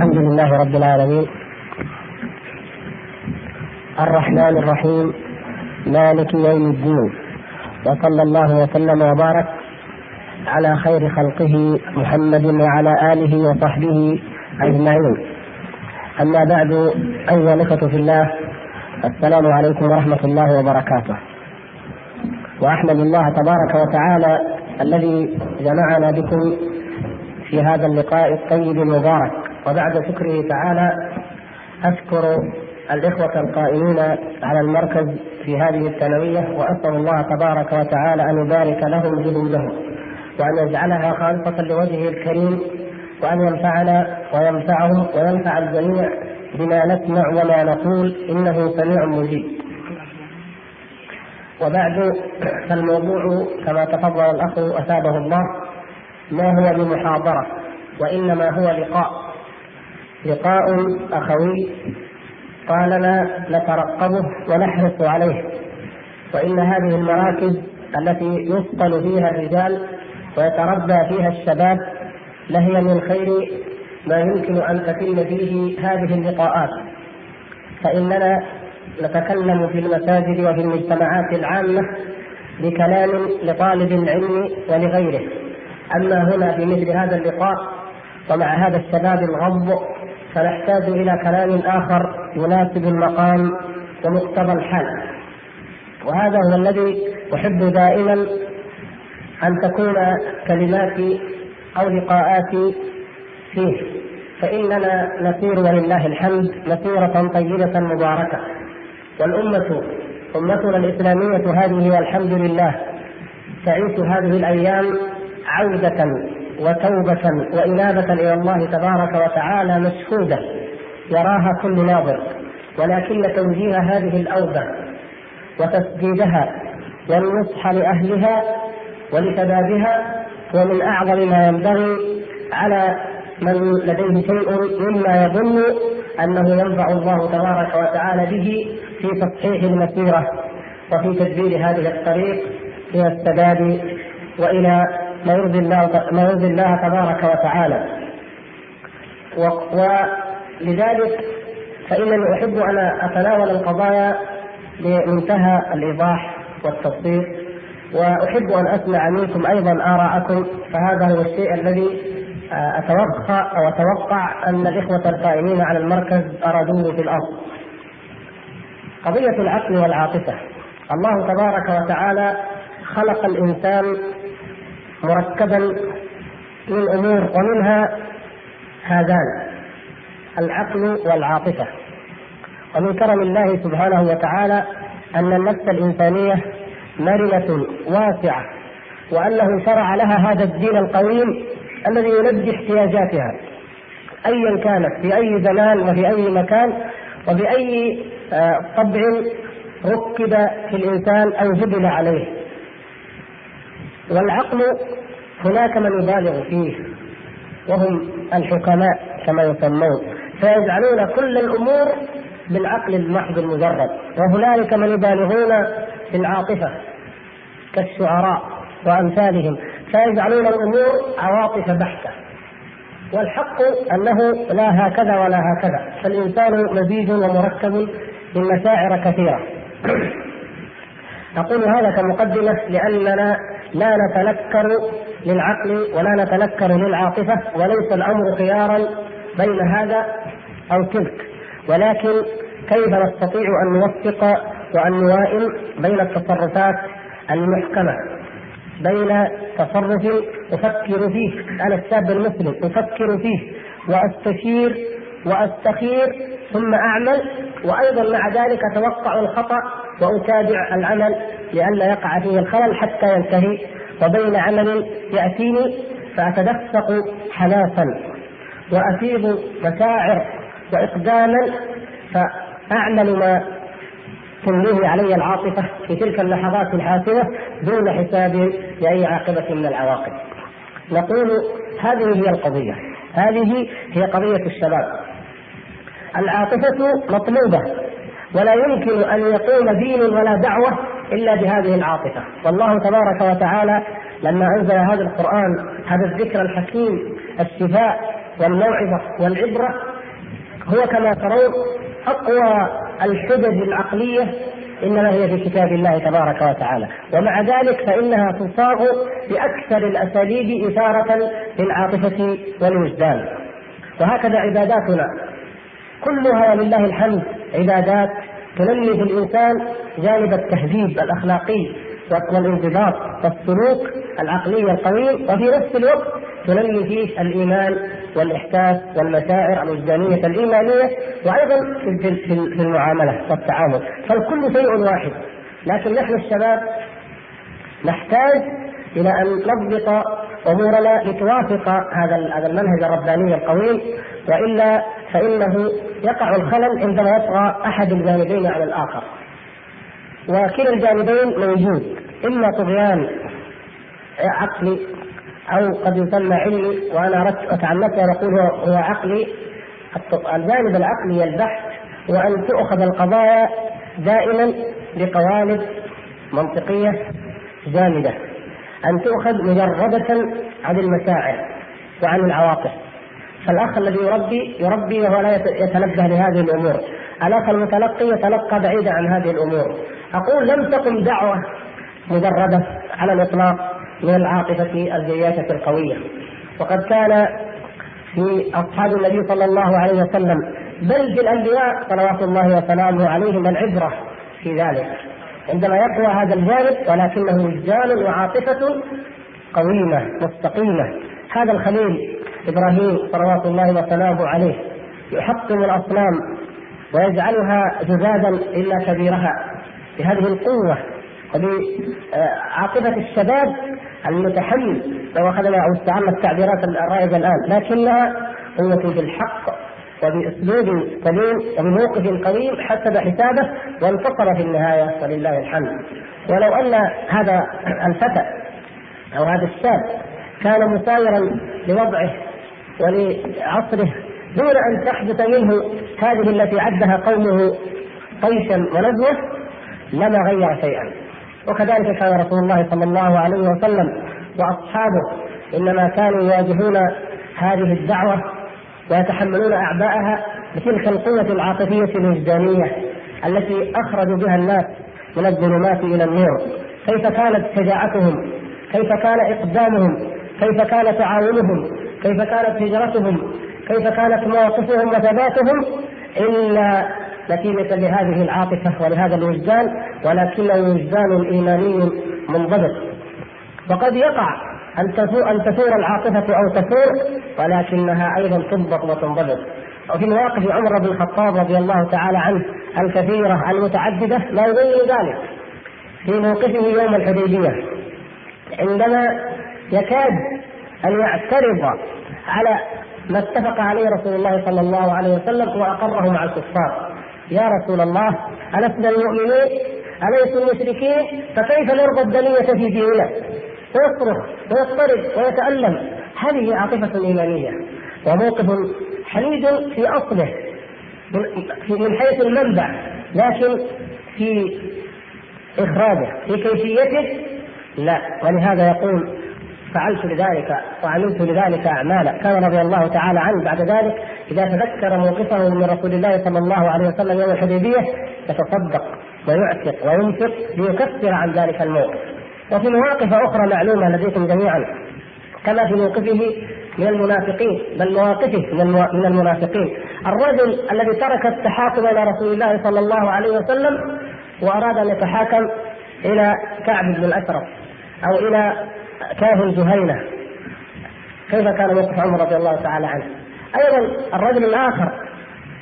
الحمد لله رب العالمين. الرحمن الرحيم. مالك يوم الدين. وصلى الله وسلم وبارك على خير خلقه محمد وعلى آله وصحبه أجمعين. أما بعد أيها الإخوة في الله السلام عليكم ورحمة الله وبركاته. وأحمد الله تبارك وتعالى الذي جمعنا بكم في هذا اللقاء الطيب المبارك. وبعد شكره تعالى أشكر الإخوة القائمين على المركز في هذه الثانوية وأسأل الله تبارك وتعالى أن يبارك لهم جهودهم وأن يجعلها خالصة لوجهه الكريم وأن ينفعنا وينفعهم وينفع الجميع بما نسمع وما نقول إنه سميع مجيب. وبعد فالموضوع كما تفضل الأخ أثابه الله ما هو بمحاضرة وإنما هو لقاء لقاء أخوي قال لنا نترقبه ونحرص عليه وإن هذه المراكز التي يثقل فيها الرجال ويتربى فيها الشباب لهي من خير ما يمكن أن تتم فيه هذه اللقاءات. فإننا نتكلم في المساجد وفي المجتمعات العامة بكلام لطالب العلم ولغيره. أما هنا في مثل هذا اللقاء ومع هذا الشباب الغض فنحتاج إلى كلام آخر يناسب المقام ومقتضى الحال. وهذا هو الذي أحب دائما أن تكون كلماتي أو لقاءاتي فيه. فإننا نسير ولله الحمد مسيره طيبة مباركة. والأمة أمتنا الإسلامية هذه والحمد لله تعيش هذه الأيام عودة وتوبة وإنابة إلى الله تبارك وتعالى مشهودة يراها كل ناظر ولكن توجيه هذه الأوبة وتسديدها والنصح لأهلها ولشبابها هو من أعظم ما ينبغي على من لديه شيء مما يظن أنه ينفع الله تبارك وتعالى به في تصحيح المسيرة وفي تدبير هذه الطريق إلى السداد وإلى ما يرضي الله ما يرضي الله تبارك وتعالى. ولذلك فإنني أحب أن أتناول القضايا بمنتهى الإيضاح والتبسيط وأحب أن أسمع منكم أيضا آراءكم فهذا هو الشيء الذي أتوقع أو أتوقع أن الإخوة القائمين على المركز أرادوه في الأرض. قضية العقل والعاطفة. الله تبارك وتعالى خلق الإنسان مركبا من أمور ومنها هذان العقل والعاطفة. ومن كرم الله سبحانه وتعالى أن النفس الإنسانية مرنة واسعة وانه شرع لها هذا الدين القويم الذي يلبي احتياجاتها. ايا كانت في أي زمان وفي أي مكان وباي طبع ركب في الإنسان أو جبل عليه. والعقل هناك من يبالغ فيه وهم الحكماء كما يسمون فيجعلون كل الأمور بالعقل المحض المجرد وهنالك من يبالغون في العاطفة كالشعراء وأمثالهم فيجعلون الأمور عواطف بحتة والحق أنه لا هكذا ولا هكذا فالإنسان مزيج ومركب من مشاعر كثيرة. أقول هذا كمقدمة لأننا لا نتنكر للعقل ولا نتنكر للعاطفة وليس الأمر خيارا بين هذا أو تلك. ولكن كيف نستطيع أن نوفق وأن نوائم بين التصرفات المحكمة؟ بين تصرف أفكر فيه أنا الشاب المسلم أفكر فيه وأستشير وأستخير ثم أعمل وأيضا مع ذلك أتوقع الخطأ وأتابع العمل لئلا يقع فيه الخلل حتى ينتهي وبين عمل يأتيني فأتدفق حماسا وأفيض مشاعر وإقداما فأعمل ما تمليه علي العاطفة في تلك اللحظات الحاسمة دون حساب لأي عاقبة من العواقب. نقول هذه هي القضية، هذه هي قضية الشباب. العاطفة مطلوبة ولا يمكن أن يقوم دين ولا دعوة إلا بهذه العاطفة، والله تبارك وتعالى لما أنزل هذا القرآن هذا الذكر الحكيم الشفاء والموعظة والعبرة هو كما ترون أقوى الحجج العقلية إنما هي في كتاب الله تبارك وتعالى. ومع ذلك فإنها تصاغ بأكثر الأساليب إثارة للعاطفة والوجدان. وهكذا عباداتنا كلها ولله الحمد عبادات تنمي في الإنسان جانب التهذيب الأخلاقي والانضباط والسلوك العقلي القوي وفي نفس الوقت تنمي فيه الإيمان والإحساس والمشاعر الوجدانيه الإيمانية وأيضا في المعاملة والتعامل. فالكل شيء واحد لكن نحن الشباب نحتاج إلى أن نضبط امورنا لتوافق هذا هذا المنهج الرباني القويم وإلا فإنه يقع الخلل عندما يطغى أحد الجانبين على الآخر. وكلا الجانبين موجود إما طغيان عقلي أو قد يسمى علمي وأنا أردت اتعمدت ان أقول هو عقلي. الجانب العقلي البحث هو ان تؤخذ القضايا دائما بقوالب منطقية جامدة. أن تؤخذ مجردة عن المشاعر وعن العواطف. فالأخ الذي يربي يربي وهو لا يتنبه لهذه الأمور. الأخ المتلقي يتلقى بعيدا عن هذه الأمور. أقول لم تكن دعوة مجردة على الإطلاق من العاطفة الجياشه القوية. وقد كان في أصحاب النبي صلى الله عليه وسلم بل في الأنبياء صلوات الله وسلامه عليهم العبرة في ذلك. عندما يقوى هذا الجانب ولكنه وجدان وعاطفة قويمة مستقيمة. هذا الخليل إبراهيم صلوات الله وسلامه عليه يحطم الأصنام ويجعلها جزادا إلا كبيرها بهذه القوة وبعاطفه الشباب المتحمل لو اخذنا أو استعملنا التعبيرات الرائجة الآن لكنها قوة في الحق وبأسلوب سليم وبموقف قويم حسب حسابه وانتصر في النهاية ولله الحمد. ولو أن هذا الفتى أو هذا الشاب كان مسايرا لوضعه ولعصره دون أن تحدث منه هذه التي عدها قومه طيشا ونزوة لما غير شيئا. وكذلك كان رسول الله صلى الله عليه وسلم وأصحابه إنما كانوا يواجهون هذه الدعوة ويتحملون اعباءها بتلك القوة العاطفية الوجدانية التي اخرجوا بها الناس من الظلمات إلى النور. كيف كانت شجاعتهم؟ كيف كان إقدامهم؟ كيف كان تعاونهم؟ كيف كانت هجرتهم؟ كيف كانت مواقفهم وثباتهم؟ الا نتيجة لهذه العاطفة ولهذا الوجدان ولكنه وجدان ايماني منضبط. وقد يقع أن أن تثور العاطفة أو تثور ولكنها أيضا تضبط وتنضبط. وفي مواقف عمر بن الخطاب رضي الله تعالى عنه الكثيرة المتعددة ما يبين ذلك. في موقفه يوم الحديبية عندما يكاد ان يعترض على ما اتفق عليه رسول الله صلى الله عليه وسلم واقره مع الكفار. يا رسول الله ألسنا المؤمنين؟ أليسوا المشركين؟ فكيف نرضى الدنية في ديننا؟ ويصرخ ويضطرب ويتألم هذه عاطفة إيمانية وموقف حميد في أصله من حيث المنبع لكن في إخراجه في كيفيته؟ لا. ولهذا يقول فعلت لذلك وعملت لذلك أعمالا. كان رضي الله تعالى عنه بعد ذلك إذا تذكر موقفه من رسول الله صلى الله عليه وسلم يوم الحديبية يتصدق ويعتق وينفق ليكفر عن ذلك الموقف. وفي مواقف أخرى معلومة لديكم جميعا كما في موقفه من المنافقين بل مواقفه من المنافقين. الرجل الذي ترك التحاكم إلى رسول الله صلى الله عليه وسلم وأراد أن يتحاكم إلى كعب بن الأشرف أو إلى كاهن جهينة؟ كيف كان موقف عمر رضي الله تعالى عنه؟ أيضا الرجل الآخر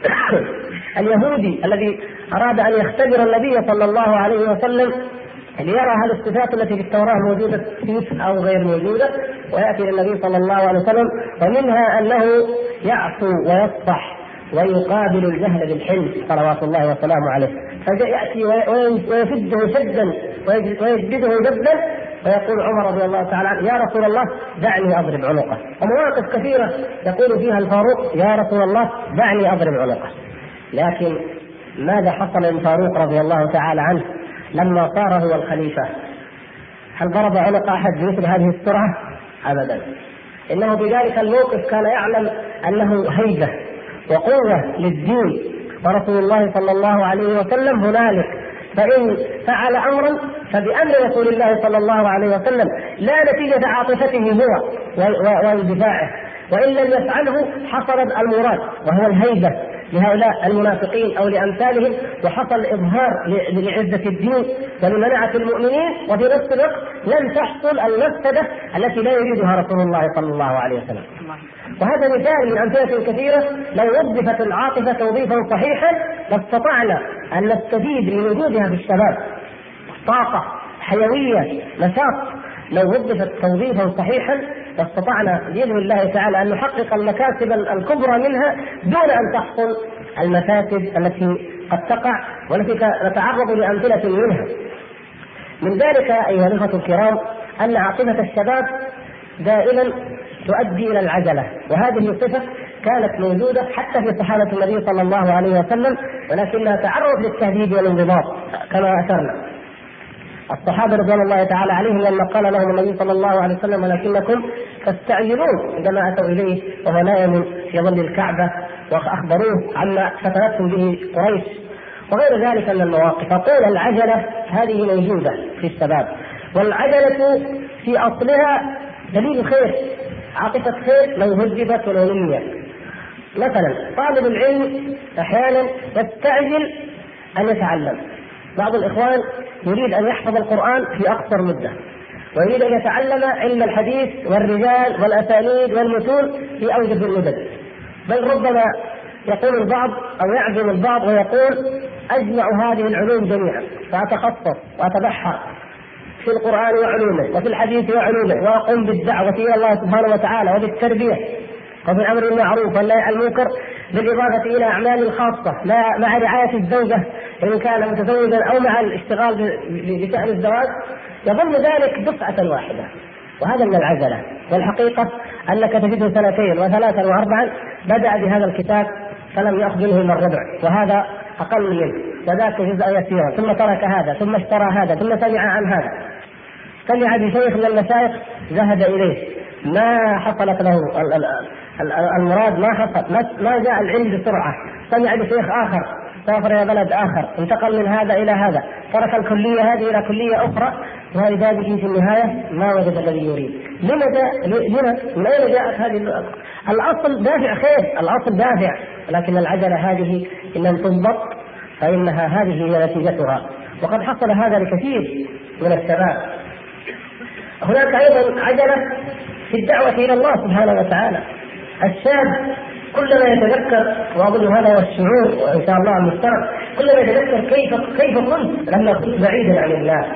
اليهودي الذي أراد أن يختبر النبي صلى الله عليه وسلم ليرى هل الصفات التي في التوراة موجودة فيه أو غير موجودة ويأتي للنبي صلى الله عليه وسلم ومنها أنه يعفو ويصفح ويقابل الجهل بالحلم صلوات الله وسلامه عليه. فيأتي ويشده شدا ويجبده جدا فيقول عمر رضي الله تعالى عنه يا رسول الله دعني أضرب عنقه. ومواقف كثيرة يقول فيها الفاروق يا رسول الله دعني أضرب عنقه. لكن ماذا حصل للفاروق رضي الله تعالى عنه لما صار هو الخليفة؟ هل ضرب عنق أحد بمثل هذه السرعة؟ ابدا. إنه في ذلك الموقف كان يعلم أنه هيبة وقوة للدين ورسول الله صلى الله عليه وسلم هنالك. فإن فعل أمرا فبأمر رسول الله صلى الله عليه وسلم لا نتيجة عاطفته هو واندفاعه وإن لم يفعله حصل المراد وهو الهيبة. لهؤلاء المنافقين أو لأمثالهم وحصل اظهار لعزة الدين. ولمنعه المؤمنين وفي نفس الوقت لم تحصل المفسدة التي لا يريدها رسول الله صلى الله عليه وسلم. وهذا مثال من أمثلة كثيرة لو وظفت العاطفة توظيفا صحيحا لاستطعنا أن نستفيد من وجودها في الشباب طاقة حيوية نشاط. لو وظفت توظيفا صحيحا لاستطعنا بإذن الله تعالى أن نحقق المكاسب الكبرى منها دون أن تحصل المفاسد التي قد تقع والتي نتعرض لأمثلة منها. من ذلك أيها الإخوة الكرام أن عاطفة الشباب دائما تؤدي إلى العجلة وهذه الصفة كانت موجودة حتى في صحابة النبي صلى الله عليه وسلم ولكنها تعرضت للتهديد والانضباط كما أشرنا الصحابة رضوان الله تعالى عليهم لما قال لهم النبي صلى الله عليه وسلم ولكنكم تستعجلون. عندما أتوا إليه وهو نائم في ظل الكعبة وأخبروه عما فتنتهم به قريش وغير ذلك من المواقف. فقول العجلة هذه موجودة في الشباب والعجلة في أصلها دليل خير عاطفة خير لو هذبت ولو نميت. مثلا طالب العلم أحيانا يستعجل أن يتعلم. بعض الإخوان يريد أن يحفظ القرآن في أقصر مدة ويريد أن يتعلم علم الحديث والرجال والأسانيد والمتون في أوجه المدد بل ربما يقول البعض أو يعزم البعض ويقول أجمع هذه العلوم جميعا فاتخصص وأتبحر في القرآن وعلومه وفي الحديث وعلومه وأقوم بالدعوة إلى الله سبحانه وتعالى وبالتربية وفي الامر بالمعروف والنهي عن المنكر بالإضافة إلى اعمال خاصه مع رعاية الزوجة ان كان متزوجا أو مع الاشتغال بشان الزواج يظل ذلك دفعة واحدة. وهذا من العجلة. والحقيقة أنك تجده سنتين وثلاثا واربعا بدأ بهذا الكتاب فلم ياخذ منه الا الربع. وهذا أقل منه. وذاك جزءا يسيرا. ثم ترك هذا ثم اشترى هذا ثم سمع عن هذا. سمع بشيخ من المشايخ ذهب إليه. ما حصلت له المراد ما حصل ما جاء العلم بسرعة. سمع بشيخ آخر سافر إلى بلد آخر انتقل من هذا إلى هذا ترك الكلية هذه إلى كلية أخرى به في النهاية ما وجد الذي يريد. لما جاء لما من اين جاءت هذه الأصل دافع خير الأصل دافع لكن العجلة هذه إن لم تنضبط فإنها هذه هي نتيجتها. وقد حصل هذا لكثير من الشباب. هناك أيضا عجلة في الدعوة إلى الله سبحانه وتعالى. الشاب كلما يتذكر واظن هذا هو الشعور وإن شاء الله المفترض كلما يتذكر كيف كيف كنت لما كنت بعيدا عن الله.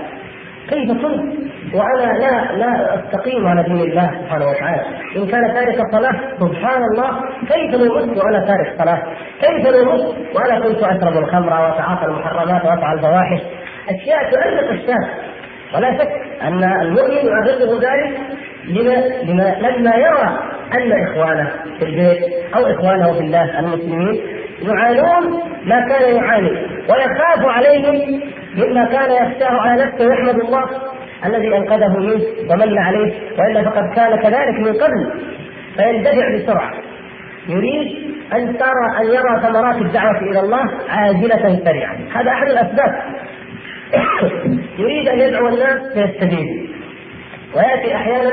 كيف كنت؟ وأنا لا لا أستقيم على دين الله سبحانه وتعالى. إن كان تارك الصلاة سبحان الله. كيف لو مت وأنا تارك صلاه كيف لو مت وأنا كنت أشرب الخمر وأتعاطى المحرمات وأفعل الفواحش؟ أشياء تؤلق الشاب ولا شك أن المؤمن يعرضه ذلك لما لما لما يرى أن إخوانه في البيت أو إخوانه في الله المسلمين يعانون ما كان يعاني ويخاف عليهم مما كان يخشاه على نفسه ويحمد الله الذي أنقذه منه ومن عليه وإلا فقد كان كذلك من قبل فيندفع بسرعة. يريد أن ترى أن يرى ثمرات الدعوة إلى الله عاجله سريعة. هذا أحد الأسباب. يريد أن يدعو الناس فيستجيب. وياتي أحيانا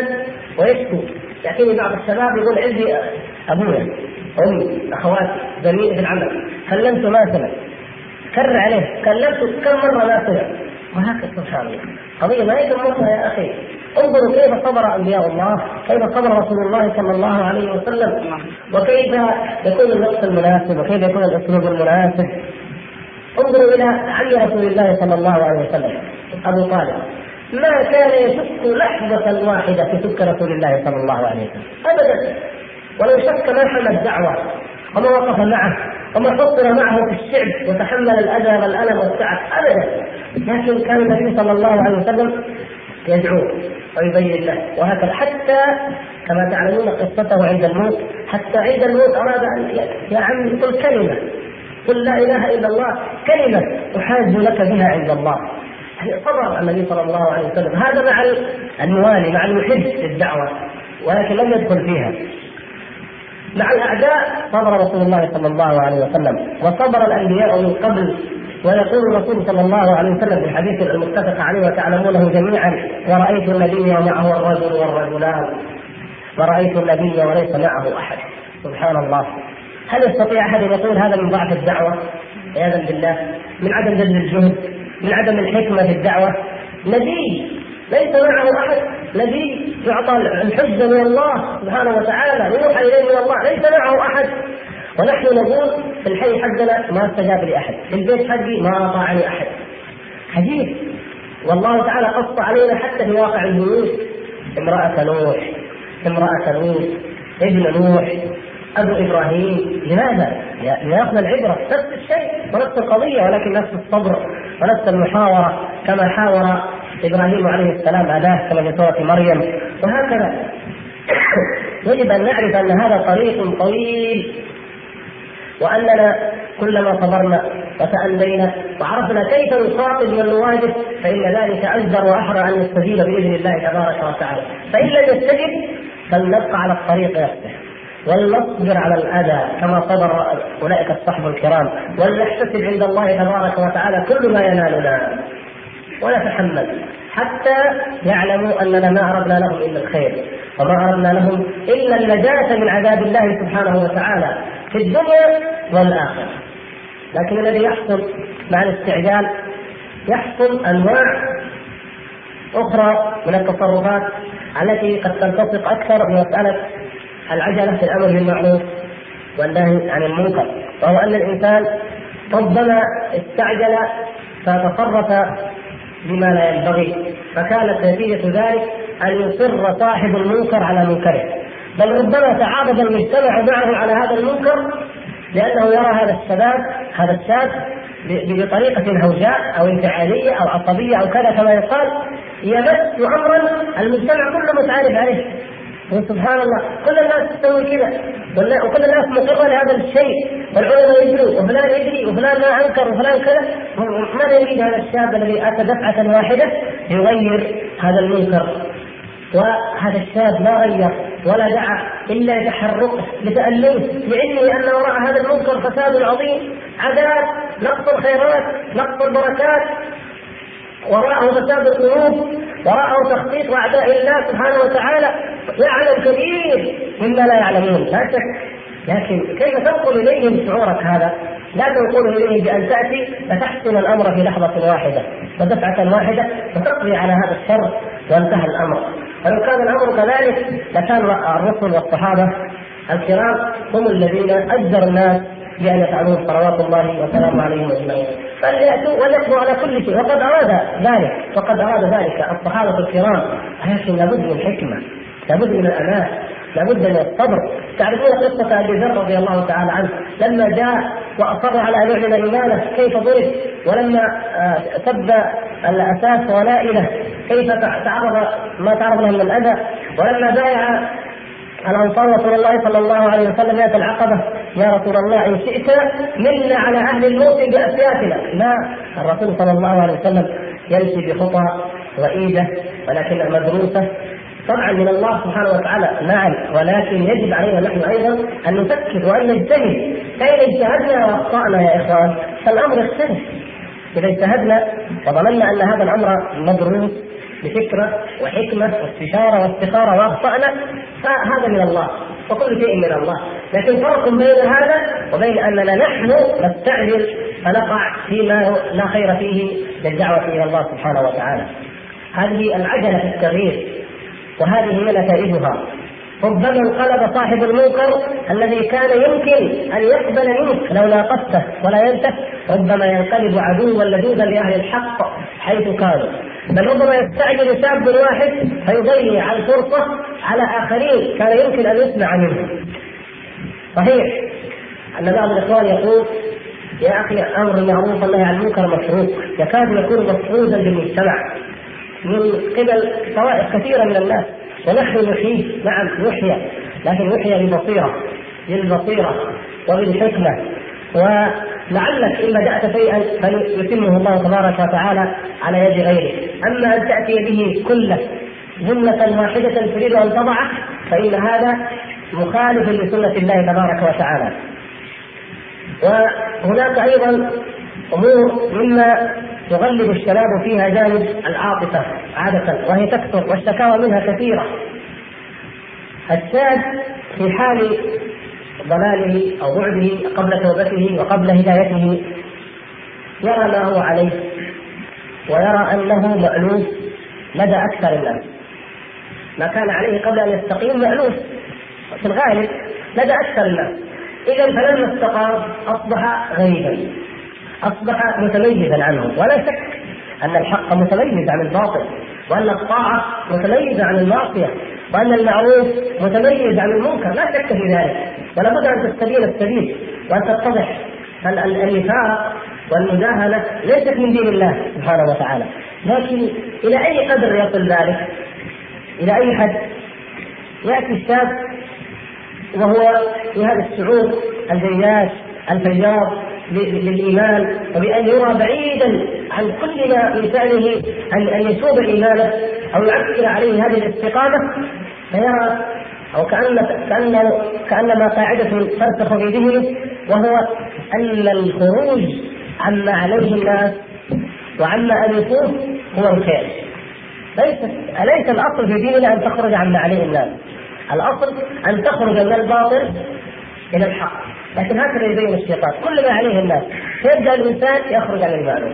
ويشكو ياتيني بعض الشباب يقول عندي ابويا امي اخواتي زميلي في العمل كلمته ما سمع كرر عليه كلمته كم مرة ما سمع. وهكذا سبحان الله. قضية ما يتمرها يا أخي؟ انظروا كيف صبر أنبياء الله، كيف صبر رسول الله صلى الله عليه وسلم، وكيف يكون الوقت المناسب، وكيف يكون الأسلوب المناسب. انظروا إلى عم رسول الله صلى الله عليه وسلم أبو طالب. ما كان يشك لحظة واحدة في سك رسول الله صلى الله عليه وسلم. أبدا. ولو شك ما حمل الدعوة وما وقف معه وما حصر معه في الشعب وتحمل الأذى والألم والتعب أبدا. لكن كان النبي صلى الله عليه وسلم يدعوه ويبين له وهكذا. حتى كما تعلمون قصته عند الموت حتى عند الموت أراد أن يا عمي قل كلمة. قل لا إله إلا الله كلمة أحاج لك بها عند الله. صبر النبي صلى الله عليه وسلم. هذا مع الموالي مع المحب للدعوه ولكن لم يدخل فيها. مع الأعداء صبر رسول الله صلى الله عليه وسلم وصبر الأنبياء من قبل ويقول الرسول صلى الله عليه وسلم في الحديث المتفق عليه وتعلمونه جميعا ورأيت النبي ومعه الرجل والرجلان ورأيت النبي وليس معه أحد. سبحان الله. هل يستطيع أحد أن يقول هذا من ضعف الدعوة؟ عياذا بالله. من عدم بذل الجهد. من عدم الحكمة في الدعوة. نبي ليس معه أحد. نبي يعطى الحجة من الله سبحانه وتعالى يوحى إليه من الله ليس معه أحد. ونحن نقول في الحي حقنا ما استجاب لأحد، في البيت حقي ما أطاعني أحد. حديث والله تعالى قص علينا حتى في واقع البيوت امرأة نوح امرأة نوح ابن نوح. أبو إبراهيم. لماذا؟ لياخذ العبرة. نفس الشيء ونفس القضية ولكن نفس الصبر ونفس المحاورة. كما حاور إبراهيم عليه السلام أباه كما في سورة مريم. وهكذا. يجب أن نعرف أن هذا طريق طويل وأننا كلما صبرنا وتألينا وعرفنا كيف نخاطب ونواجه فإن ذلك أجدر وأحرى أن نستجيب بإذن الله تبارك وتعالى. فإن لم يستجب فلنبقى على الطريق نفسه. ولنصبر على الأذى كما صبر أولئك الصحب الكرام ولنحتسب عند الله تبارك وتعالى كل ما ينالنا. ونتحمل حتى يعلموا أننا ما أردنا لهم إلا الخير. وما أردنا لهم إلا النجاة من عذاب الله سبحانه وتعالى في الدنيا والآخرة. لكن الذي يحصل مع الاستعجال يحصل أنواع أخرى من التصرفات التي قد تلتصق أكثر بمساله العجلة في الأمر بالمعروف والنهي عن المنكر وهو أن الإنسان ربما استعجل فتصرف بما لا ينبغي فكانت نتيجة ذلك أن يصر صاحب المنكر على منكره. بل ربما تعاضد المجتمع معه على هذا المنكر لأنه يرى هذا الشباب هذا الشاب بطريقة هوجاء أو انفعالية أو عصبية أو كذا كما يقال يمس أمرا المجتمع كله متعارف عليه. سبحان الله. كل الناس تسوي كذا. وكل الناس مقرة لهذا الشيء. والعلماء يدروا وفلان يدري وفلان ما أنكر وفلان كذا. ماذا يريد هذا الشاب الذي أتى دفعة واحدة؟ يغير هذا المنكر. وهذا الشاب ما غير ولا دعا إلا لتحركه لتألمه. لعلمه أن وراء هذا المنكر فساد عظيم. عذاب نقص الخيرات نقص البركات. وراءه فساد القلوب وراءه تخطيط أعداء الله سبحانه وتعالى. يعلم كثير مما لا يعلمون. لا شك. لكن كيف تنقل إليهم شعورك هذا؟ لا تنقله اليهم بأن تأتي فتحسن الأمر في لحظة واحدة ودفعه واحدة وتقضي على هذا الشر وانتهى الأمر. فلو كان الأمر كذلك لكان الرسل والصحابة الكرام هم الذين اجدر الناس بان يفعلون صلوات الله وسلامه عليهم اجمعين فلياتوا وليقضوا على كل شيء. وقد أراد ذلك. وقد أراد ذلك الصحابة الكرام. لكن لابد من حكمة. لابد من الأمان. لابد من الصبر. تعرفون قصة أبي ذر رضي الله تعالى عنه. لما جاء وأصر على أن يعلن إيمانه كيف ضرب؟ ولما آه، سب الأساس ولائله كيف تعرض ما تعرض له من الأذى؟ ولما بايع الانصار رسول الله صلى الله عليه وسلم ياتي العقبة يا رسول الله إن شئت منا على أهل الموت بأسيافنا. لا الرسول صلى الله عليه وسلم يمشي بخطى رئيده ولكنها مدروسه طبعا من الله سبحانه وتعالى. نعم ولكن يجب علينا نحن أيضا أن نفكر وأن نجتهد. فاذا اجتهدنا وأخطأنا يا إخوان؟ فالأمر يختلف إذا اجتهدنا وظننا أن هذا الأمر مدروس بفكرة وحكمة واستشارة واستخارة وأخطأنا فهذا من الله وكل شيء من الله. لكن فرق بين هذا وبين أننا نحن نستعجل فنقع فيما لا خير فيه للدعوه إلى الله سبحانه وتعالى. هذه العجلة في التغيير وهذه هي نتائجها. ربما انقلب صاحب المنكر الذي كان يمكن أن يقبل منك لو ناقشته ولا ينتهي. ربما ينقلب عدوا لدودا لأهل الحق حيث كانوا. بل ربما يستعجل شاب واحد فيضيع الفرصة على آخرين كان يمكن أن يسمع منهم صحيح أن بعض الإخوان يقول يا أخي أمر المعروف والنهي عن المنكر مشروط يكاد يكون مفروضا بالمجتمع من قبل طوائف كثيرة من الناس. ونحن نحييه نعم نحيا لكن نحيا ببصيره بالبصيرة وبالحكمة. ولعلك إن بدأت شيئا فيتمه الله تبارك وتعالى على يد غيره. أما أن تأتي به كله جملة واحدة تريد أن تضعه فإن هذا مخالف لسنة الله تبارك وتعالى. وهناك أيضا أمور مما يغلب الشباب فيها جانب العاطفة عادة وهي تكثر والشكاوى منها كثيرة. الشاب في حال ضلاله أو بعده قبل توبته وقبل هدايته. يرى ما هو عليه ويرى أنه مألوف لدى أكثر الناس. ما كان عليه قبل أن يستقيم مألوف. في الغالب لدى أكثر الناس. إذا فلما استقام أصبح غريبا أصبح متميزا عنه. ولا شك أن الحق متميز عن الباطل وأن الطاعة متميزة عن المعصية وأن المعروف متميز عن المنكر. لا شك في ذلك. ولا بد أن تستبين السبيل وأن تتضح النفاق والمداهنة ليست من دين الله سبحانه وتعالى لكن إلى أي قدر يصل ذلك؟ إلى أي حد؟ يأتي الشاب وهو في هذا الشعور الجياش الفياض للإيمان وبأن يرى بعيدا عن كل ما في شأنه ان أن يسوب إيمانه أو يعكر عليه هذه الاستقامة فيرى أو كأن كأن كانما قاعدة ترسخ في ذهنه وهو أن الخروج عما عليه الناس وعما الفوه هو الخير. ليس أليس الأصل في ديننا أن تخرج عما عليه الناس؟ الأصل أن تخرج من الباطل إلى الحق. لكن هكذا يبين الشيطان. كل ما عليه الناس. فيبدا الإنسان يخرج عن المألوف؟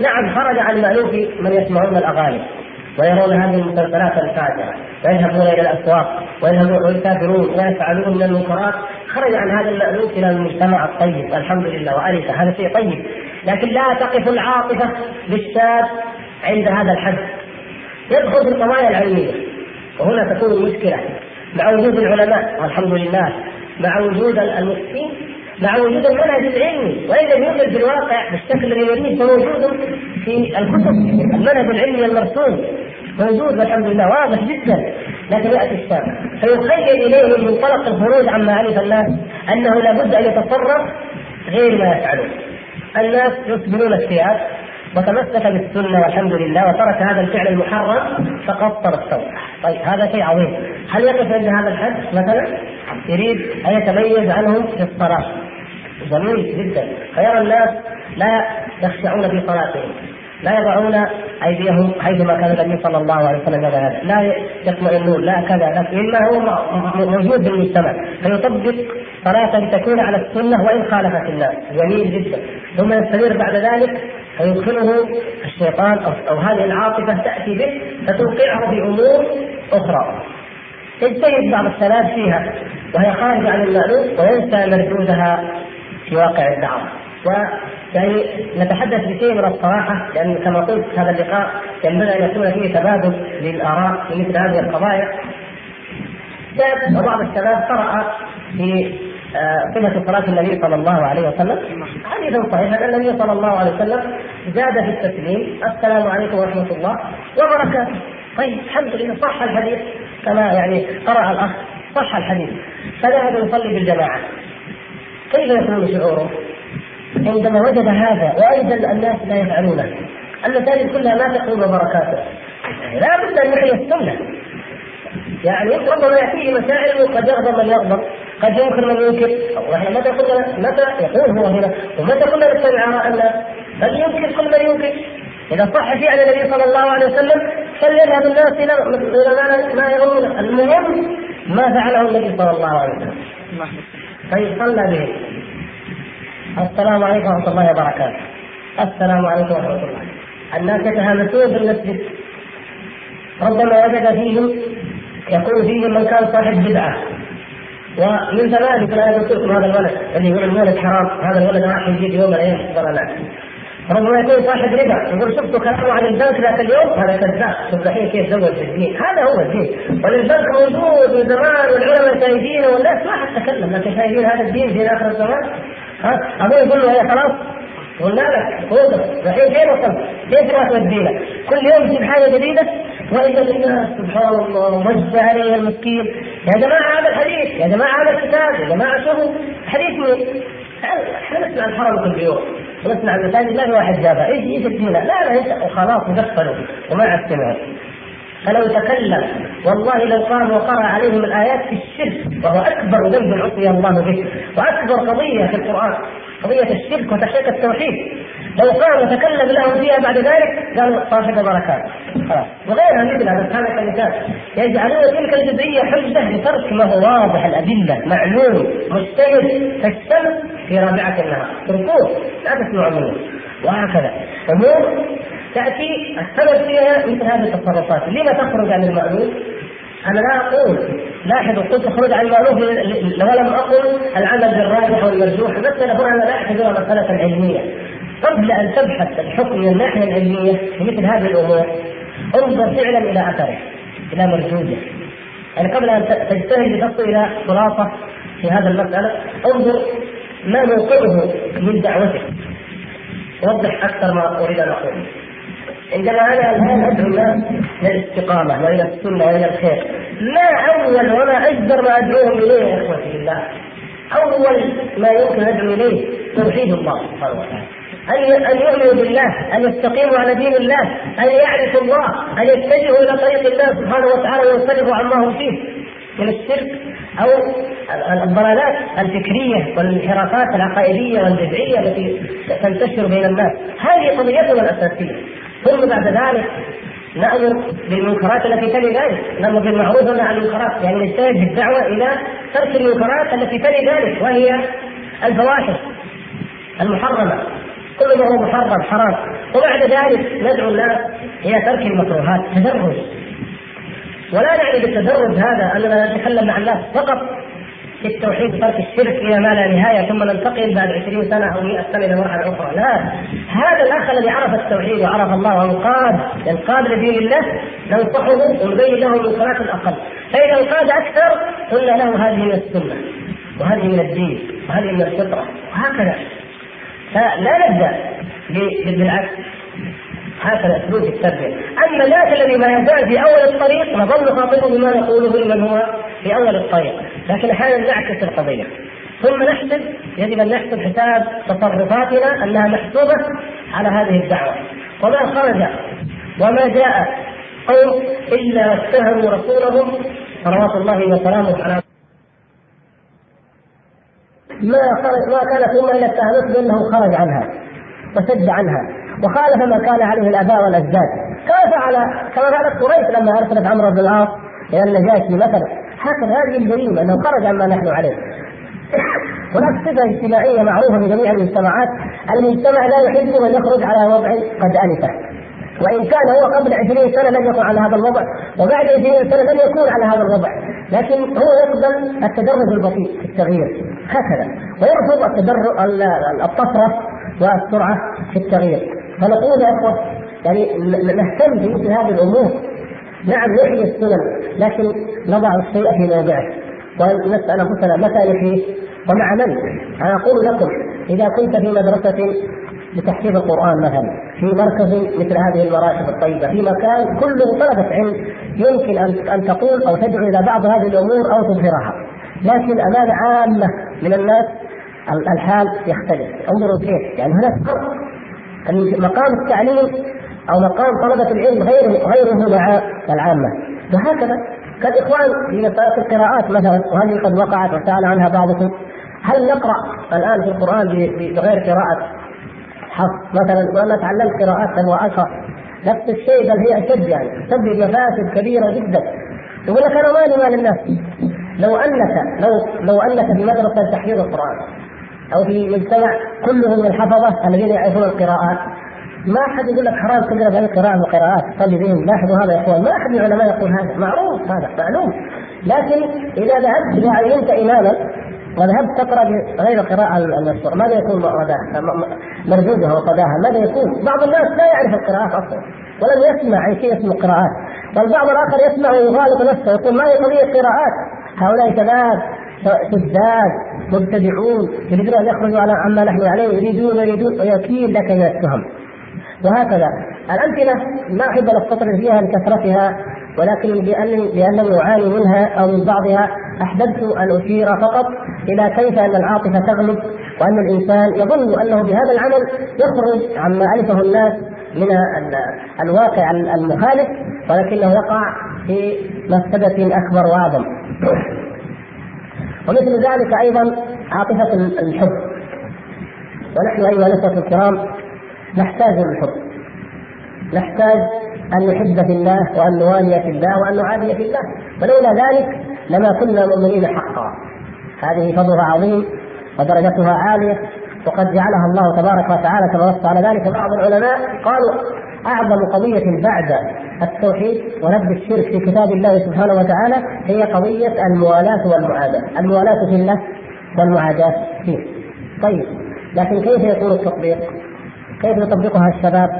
نعم خرج عن المألوف من يسمعون الأغاني. ويرون هذه المسلسلات الفاجعة ويذهبون إلى الأسواق ويذهبون ويسافرون ويفعلون من المنكرات. خرج عن هذا المألوف إلى المجتمع الطيب الحمد لله وألف هذا شيء طيب؟ لكن لا تقف العاطفة للشاب عند هذا الحد. يدخل في القضايا العلمية. وهنا تكون المشكلة مع وجود العلماء والحمد لله مع وجود المفتين. مع وجود المنهج العلمي وإن لم يوجد في الواقع بالشكل الذي يريد فموجود في الكتب. المنهج العلمي المرسوم. موجود والحمد لله. واضح جدا. لكن يأتي الشاب فيخيل إليه من منطلق الخروج عما علف الناس أنه لابد أن يتصرف غير ما يفعلون الناس يصبرون الثياب وتمسك بالسنة والحمد لله وترك هذا الفعل المحرم فقصر الثوب طيب هذا شيء عظيم. هل يقف عند هذا الحد؟ مثلا يريد أن يتميز عنهم في الصلاه جميل جدا. فيرى الناس لا يخشعون في صلاتهم لا يضعون أيديهم حيثما كان النبي صلى الله عليه وسلم هذا. لا يطمئنون لا كذا مما هو موجود في المجتمع. فيطبق صلاة تكون على السنة وإن خالفت الناس. جميل جدا. ثم يستمر بعد ذلك فيدخله الشيطان أو, أو هذه العاطفة تأتي به فتوقعه في أمور أخرى. يجتهد بعض الشباب فيها وهي خارجة عن المألوف وينسى مردودها في واقع الدعوة ويعني نتحدث بشيء من الصراحة لأن كما قلت هذا اللقاء ينبغي أن يكون فيه تبادل للآراء في مثل هذه القضايا. شاب وبعض الشباب قرأ في آه، صفة صلاة النبي صلى الله عليه وسلم. حديث صحيح أن النبي صلى الله عليه وسلم زاد في التسليم السلام عليكم ورحمة الله وبركاته. طيب الحمد لله صح الحديث كما يعني قرأ الأخ صح الحديث. فذهب يصلي بالجماعة. كيف يكون شعوره؟ عندما وجد هذا وأيضا الناس لا يفعلونه. المساجد كلها ما تقول وبركاته لا بد أن يحيي السنة. يعني ربما يأتيه مسائل وقد يغضب من يغضب. قد ينكر من ينكر. ونحن متى قلنا متى يقول هو هنا؟ ومتى قلنا نتبع آراء الناس؟ بل ينكر كل من ينكر؟ إذا صح فعل النبي صلى الله عليه وسلم فليذهب الناس إلى إلى ما يظنون المهم ما فعله النبي صلى الله عليه وسلم. طيب صلى به السلام عليكم ورحمة الله وبركاته. السلام عليكم ورحمة الله. الناس يتهامسون في المسجد. ربما وجد فيهم يكون فيهم من كان صاحب بدعة. ومن ذلك لا يقول هذا الولد اللي يقول المولد حرام هذا الولد راح يجيب يوم من الأيام. ضلالات ربما يكون صاحب ربا. يقول شفت كلامه عن البنك ذاك اليوم؟ هذا كذاب شوف الحين كيف زود في الدين هذا هو الدين. والبنك موجود من زمان والعلماء شايفينه والناس ما حد تكلم. لكن شايفين هذا الدين في آخر الزمان. ها؟ أبوي يقول له يا خلاص. قلنا لك وقف الحين كيف وصلت؟ كيف راح تودينا؟ كل يوم تجيب حاجة جديدة؟ واذا الناس سبحان الله مجد عليه المسكين. يا جماعة هذا الحديث. يا جماعة هذا الكتاب. يا جماعة شوفوا. حديث مين؟ إحنا نسمع الحرم كل يوم. ونسمع المساجد ما في واحد جابها إيش إيش الدين لا؟ لا انت وخلاص وقفلوا وما عاد سمعوا فلو تكلم والله لو قام وقرأ عليهم الآيات في الشرك وهو أكبر ذنب عصي الله به وأكبر قضية في القرآن. قضية الشرك وتحقيق التوحيد. لو قام وتكلم لهم فيها بعد ذلك قالوا صاحب بركات خلاص. وغيرها مثل هذا كان كمثال يجعلون تلك الجزئية حجة لترك ما هو واضح الأدلة معلوم مجتهد كالشمس في رابعة النهار. تركوه لا تسمعوا منه. وهكذا. أمور تأتي السبب فيها مثل هذه التصرفات. لما تخرج عن المألوف؟ أنا لا أقول. لاحظوا قلت تخرج عن المألوف ولم أقل العمل بالراجح والمرجوح المساله هنا أنا لا اعتبرها مسألة علمية. قبل أن تبحث الحكم من الناحية العلمية في مثل هذه الأمور انظر فعلا إلى أثره إلى مرجوجه يعني قبل أن تجتهد لتصل إلى خلاصة في هذه المسألة انظر ما موقعه من دعوتك وضح أكثر ما أريد أن أقول. عندما أنا الان ادعو الناس للاستقامه وإلى السنة وإلى الخير. ما أول وما أجدر ما أدعوهم إليه يا إخوتي بالله أول ما يمكن أدعو إليه توحيد الله سبحانه وتعالى. أن أن يؤمنوا بالله، أن يستقيموا على دين الله، أن يعرفوا الله، أن يتجهوا إلى طريق الله سبحانه وتعالى وينصرفوا عما هم فيه. من الشرك أو الضلالات الفكرية والانحرافات العقائدية والبدعية التي تنتشر بين الناس، هذه قضيتنا الأساسية، ثم بعد ذلك نأمر بالمنكرات التي تلي ذلك، نأمر بالمعروف عن المنكرات، يعني نجتهد بالدعوة إلى ترك المنكرات التي تلي ذلك وهي الفواحش المحرمة. كل ما هو محرم حرام. وبعد ذلك ندعو الناس إلى ترك المكروهات تدرج. ولا نعني بالتدرج هذا أننا نتكلم مع الناس فقط. في التوحيد وترك الشرك إلى ما لا نهاية ثم ننتقل بعد 20 سنة أو 100 سنة إلى مرحلة أخرى، لا هذا الاخ الذي عرف التوحيد وعرف الله وانقاد انقاد لدين الله ننصحه ونبين له المنكرات الأقل، فإذا انقاد أكثر قلنا له هذه من السنة وهذه من الدين وهذه من الفطرة وهكذا. فلا نبدا بالعكس هكذا أسلوب التربية، أما ذاك الذي ما يزال في أول الطريق نظل خاطبه بما نقوله لمن هو في أول الطريق، لكن أحيانا نعكس القضية. ثم نحسب يجب أن نحسب حساب تصرفاتنا أنها محسوبة على هذه الدعوة. وما خرج وما جاء قوم إلا اتهموا رسولهم صلوات الله وسلامه على ما خرج ما كان ثم إلا اتهمته بأنه خرج عنها وسد عنها وخالف ما كان عليه الآباء والأجداد. كما فعل كما فعلت قريش لما أرسلت عمرو بن العاص إلى النجاشي مثلا. هكذا هذه الجريمة انه خرج عما نحن عليه. هناك صفة اجتماعية معروفة في جميع المجتمعات. المجتمع لا يحب ان يخرج على وضع قد أنفه. وإن كان هو قبل 20 سنة لم يكن على هذا الوضع. وبعد 20 سنة لم يكون على هذا الوضع. لكن هو يقبل التدرج البطيء في التغيير. هكذا. ويرفض التدرج الطفرة والسرعة في التغيير. فنقول يا إخوة يعني نهتم بمثل هذه الأمور. نعم نحيي السنن لكن نضع الشيء في موضعه ونسال انفسنا متى نحييه ومع من؟ أنا أقول لكم إذا كنت في مدرسة لتحفيظ القرآن مثلا في مركز مثل هذه المراكز الطيبة في مكان كله طلبة علم يمكن ان أن تقول أو تدعو إلى بعض هذه الأمور أو تظهرها. لكن أمام عامة من الناس الحال يختلف. انظروا كيف يعني هناك فرق. مقام التعليم أو مقام طلبة العلم غير غيره مع العامة. وهكذا. كالإخوان في القراءات مثلا وهذه قد وقعت وسأل عنها بعضكم. هل نقرأ الآن في القرآن بغير قراءة حفظ مثلا؟ وأنا تعلمت قراءات واشهر نفس الشيء بل هي أشد يعني. تسبب مفاسد كبيرة جدا. يقول لك أنا مالي مال الناس. لو انك لو لو أنك في مدرسة تحفيظ القرآن أو في مجتمع كلهم الحفظة الذين يعرفون القراءات ما أحد يقول لك حرام تقرأ بهذه القراءة وقراءات تصلي بهم لاحظوا هذا يا أخوان ما أحد من العلماء يقول هذا. معروف هذا معلوم. لكن إذا ذهبت اذا عينت اماما وذهبت تقرأ بغير القراءة المشهورة ماذا يكون مردودها وقضاها ماذا يكون؟ بعض الناس لا يعرف القراءات أصلا ولم يسمع عن شيء اسمه قراءات. والبعض الآخر يسمع ويغالط نفسه يقول ما هي قضية قراءات؟ هؤلاء شباب شداد مبتدعون يريدون أن يخرجوا على عما نحن عليه يريدون يريدون ويكيل لك من التهم وهكذا. الأمثلة ما أحب أن أستطرد فيها لكثرتها ولكن لأنني لأنني أعاني منها أو من بعضها أحببت أن أشير فقط إلى كيف أن العاطفة تغلب وأن الإنسان يظن أنه بهذا العمل يخرج عما ألفه الناس من الواقع المخالف ولكنه يقع في مفسدة أكبر وأعظم. ومثل ذلك أيضا عاطفة الحب. ونحن أيها الأخوة الكرام نحتاج للحب نحتاج أن نحب في الله وأن نوالي في الله وأن نعادي في الله ولولا ذلك لما كنا مؤمنين حقا هذه فضلها عظيم ودرجتها عالية وقد جعلها الله تبارك وتعالى كما نص على ذلك بعض العلماء قالوا أعظم قضية بعد التوحيد ونبذ الشرك في كتاب الله سبحانه وتعالى هي قضية الموالاة والمعاداة، الموالاة في الله والمعاداة فيه. طيب لكن كيف يكون التطبيق؟ كيف يطبقها الشباب؟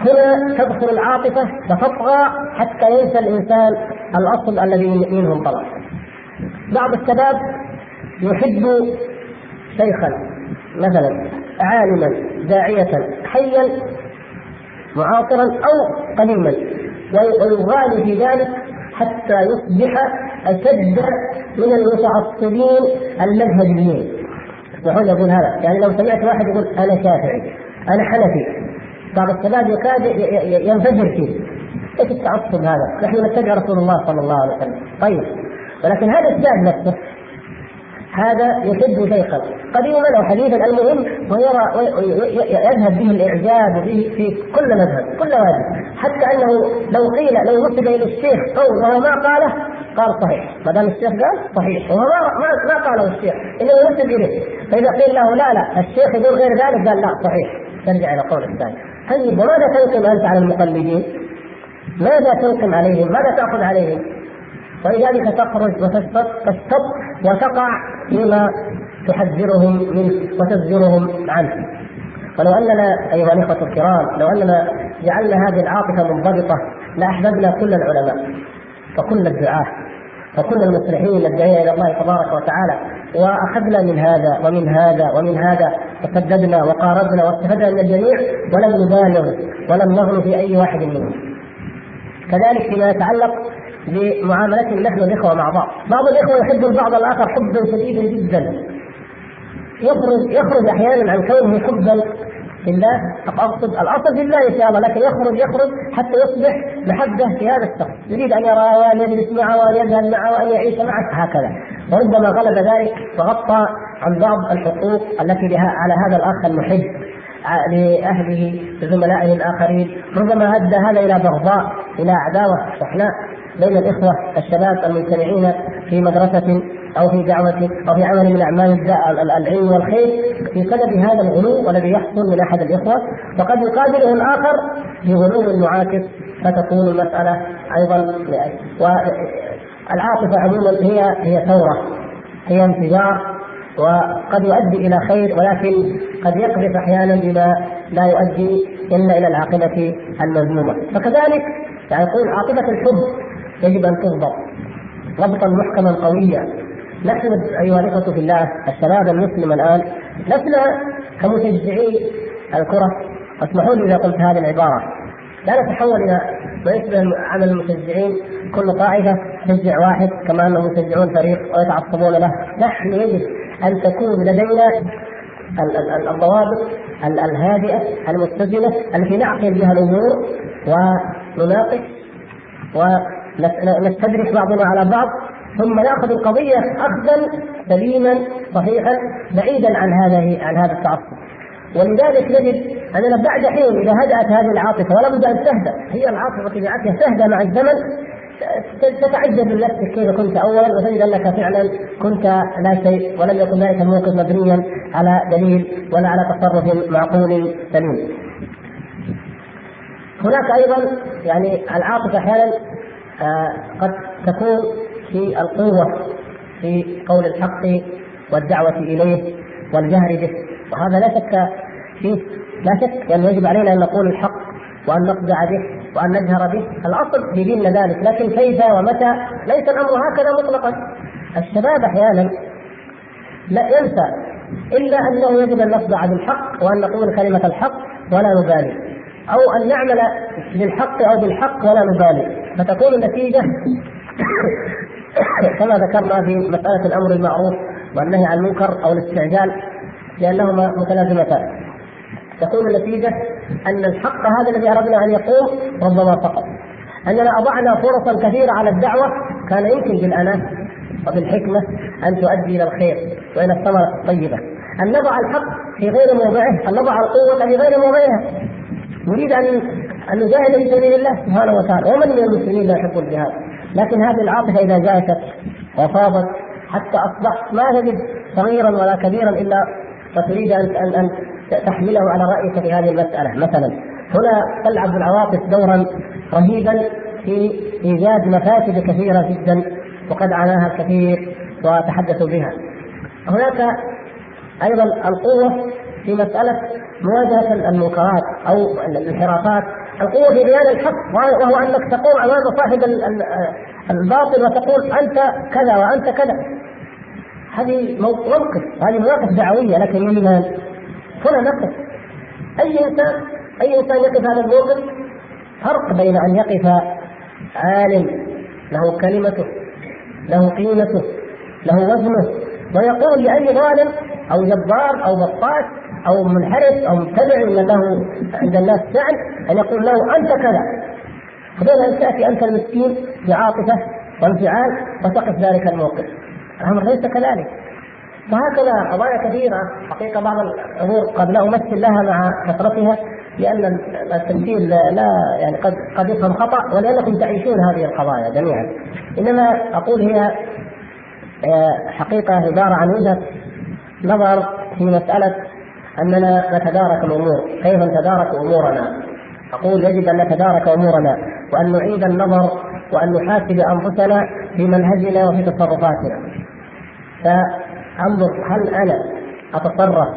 هنا تدخل العاطفة فتطغى حتى ينسى الإنسان الأصل الذي منه انطلق. بعض الشباب يحب شيخا مثلا عالما داعية حيا معاصرا أو قديما ويغالي في ذلك حتى يصبح أشد من المتعصبين المذهبيين يقول يقول هذا. يعني لو سمعت واحد يقول أنا شافعي أنا حنفي. بعض الشباب يكاد ينفجر فيه. إيش التعصب هذا؟ نحن نتبع رسول الله صلى الله عليه وسلم. طيب. ولكن هذا الشاب نفسه هذا يحب شيخا. قديما أو حديثا المهم ويرى يذهب به الإعجاب به في كل مذهب كل وادي حتى أنه لو قيل لو نسب إلى الشيخ قول وهو ما قاله قال صحيح. ما دام الشيخ قال صحيح. وهو ما ما قاله الشيخ. إنه ينسب إليه. فإذا قيل له لا لا الشيخ يقول غير ذلك قال لا صحيح. ترجع إلى قول الثاني. طيب وماذا تنقم أنت على المقلدين؟ ماذا تنقم عليهم؟ ماذا تأخذ عليهم؟ ولذلك تخرج وتشتط وتقع فيما تحذرهم منه وتزجرهم عنه ولو أننا أيها الإخوة الكرام لو أننا جعلنا هذه العاطفة منضبطة لأحببنا كل العلماء وكل الدعاة وكل المصلحين الداعين إلى الله تبارك وتعالى وأخذنا من هذا ومن هذا ومن هذا وسددنا وقاربنا واستفدنا من الجميع ولم نبالغ ولم نغلو في أي واحد منهم. كذلك فيما يتعلق بمعاملتهم نحن الإخوة مع بعض، بعض الإخوة يحب البعض الآخر حبا شديدا جدا. يخرج يخرج أحيانا عن كونه حبا في الله اقصد الأصل في الله إن شاء الله لكن يخرج يخرج حتى يصبح محبة في هذا الشخص. يريد أن يرى وان يجلس معه وان يذهب معه وأن يعيش معه. هكذا. وربما غلب ذلك وغطى عن بعض الحقوق التي لها على هذا الأخ المحب لأهله لزملائه الآخرين. ربما أدى هذا إلى بغضاء إلى عداوة. شحناء بين الإخوة الشباب المجتمعين في مدرسة أو في دعوة أو في عمل من أعمال العلم والخير في سبب هذا الغلو والذي يحصل من أحد الإخوة وقد يقابله الآخر بغلو معاكس فتكون المسألة أيضا والعاطفه عموما هي هي ثورة هي انفجار وقد يؤدي إلى خير ولكن قد يقذف أحيانا بما لا يؤدي إلا إلى العاقبة المذمومة. فكذلك يعني يقول عاطفه الحب يجب أن تضبط ضبطا محكما قويا. نحن أيها الإخوة في الله الشباب المسلم الآن. لسنا كمشجعي الكرة. اسمحوا لي إذا قلت هذه العبارة. لا نتحول إلى ما يشبه عمل المشجعين. كل طائفه تشجع واحد كما انهم يشجعون فريق ويتعصبون له. نحن يجب أن تكون لدينا الضوابط الهادئة المتزنه التي نعقل بها الأمور ونناقش ونستدرك بعضنا على بعض ثم نأخذ القضية اخذا سليما صحيحا بعيدا عن هذا عن هذا التعصب. ولذلك نجد أننا بعد حين إذا هدأت هذه العاطفة ولا بد أن تهدأ. هي العاطفة طبيعتها تهدأ مع الزمن. تتعجب من نفسك كيف كنت اولا وتجد أنك فعلا كنت لا شيء ولم يكن ذلك الموقف مبنيا على دليل ولا على تصرف معقول سليم. هناك أيضا يعني العاطفة أحيانا قد تكون في القوة في قول الحق والدعوة إليه والجهر به. وهذا لا شك فيه. لا شك يعني يجب علينا أن نقول الحق وأن نقدع به وأن نجهر به. الأصل في ديننا ذلك. لكن كيف ومتى؟ ليس الأمر هكذا مطلقا. الشباب أحيانا لا ينسى إلا أنه يجب أن نصدع بالحق وأن نقول كلمة الحق ولا نبالي. أو أن نعمل للحق أو بالحق ولا نبالي فتكون النتيجة كما ذكرنا في مسألة الأمر المعروف والنهي عن المنكر أو الاستعجال لأنهما متلازمتان. تكون النتيجة أن الحق هذا الذي أردنا أن يقوم ربما سقط أننا أضعنا فرصا كثيرة على الدعوة كان يمكن بالأناة وبالحكمة أن تؤدي إلى الخير وإلى الثمرة الطيبة. أن نضع الحق في غير موضعه أن نضع القوة في غير موضعها. نريد أن أن نجاهد في سبيل الله سبحانه وتعالى. ومن من المسلمين لا يحب الجهاد؟ لكن هذه العاطفة إذا جاءت وفاضت حتى أصبحت ما تجد صغيرا ولا كبيرا إلا وتريد أن أن أن تحمله على رأيك في هذه المسألة. مثلا هنا تلعب العواطف دورا رهيبا في إيجاد مفاسد كثيرة جدا وقد عناها الكثير وتحدثوا بها. هناك أيضا القوة في مسألة مواجهة المنكرات أو الانحرافات. القوة في بيان الحق وهو أنك تقوم أمام صاحب الباطل وتقول أنت كذا وأنت كذا. هذه موقف هذه مواقف دعوية لكن من هنا نقف. أي إنسان أي إنسان يقف هذا الموقف فرق بين أن يقف عالم له كلمته له قيمته له وزنه ويقول لأي ظالم أو جبار أو بطاش أو منحرف أو مبتدع له عند الناس فعل أن يقول له أنت كذا. فبين أن تأتي أنت المسكين بعاطفة وانفعال وتقف ذلك الموقف. الأمر ليس كذلك. فهكذا قضايا كثيرة. حقيقة بعض الأمور قد لا أمثل لها مع كثرتها لأن التمثيل لا يعني قد قد يفهم خطأ ولأنكم تعيشون هذه القضايا جميعا. إنما أقول هي آه، حقيقة عبارة عن وجهة نظر في مسألة أننا نتدارك الأمور كيف نتدارك أمورنا؟ أقول يجب أن نتدارك أمورنا وأن نعيد النظر وأن نحاسب أنفسنا في منهجنا وفي تصرفاتنا. فانظر هل أنا أتصرف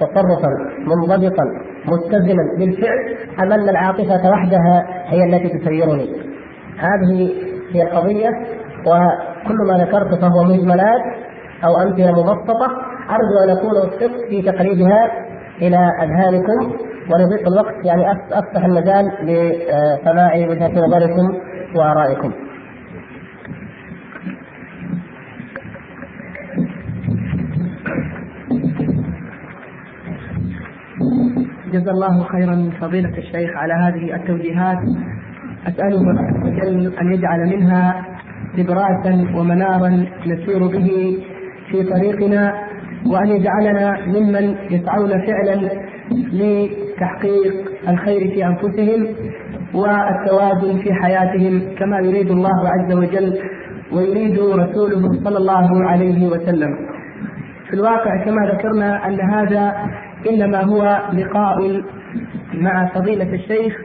تصرفا منضبطا متزنا بالفعل أم أن العاطفة وحدها هي التي تسيرني؟ هذه هي القضية وكل ما ذكرت فهو مجملات أو أمثلة مبسطة أرجو أن أكون وفقت في تقريبها إلى أذهانكم ولضيق الوقت يعني أفتح المجال لسماع وجهة نظركم وآرائكم. جزا الله خيرا فضيلة الشيخ على هذه التوجيهات أسأله أن يجعل منها نبراسا ومنارا نسير به في طريقنا وأن يجعلنا ممن يسعون فعلا لتحقيق الخير في أنفسهم والتوازن في حياتهم كما يريد الله عز وجل ويريد رسوله صلى الله عليه وسلم. في الواقع كما ذكرنا أن هذا إنما هو لقاء مع فضيلة الشيخ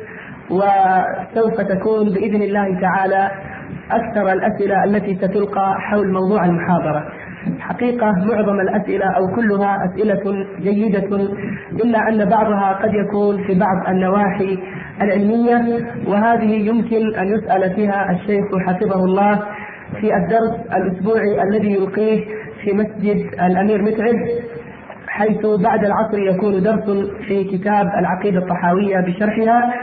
وسوف تكون بإذن الله تعالى أكثر الأسئلة التي ستلقى حول موضوع المحاضرة حقيقة معظم الأسئلة أو كلها أسئلة جيدة إلا أن بعضها قد يكون في بعض النواحي العلمية وهذه يمكن أن يسأل فيها الشيخ حفظه الله في الدرس الأسبوعي الذي يلقيه في مسجد الأمير متعب حيث بعد العصر يكون درس في كتاب العقيدة الطحاوية بشرحها.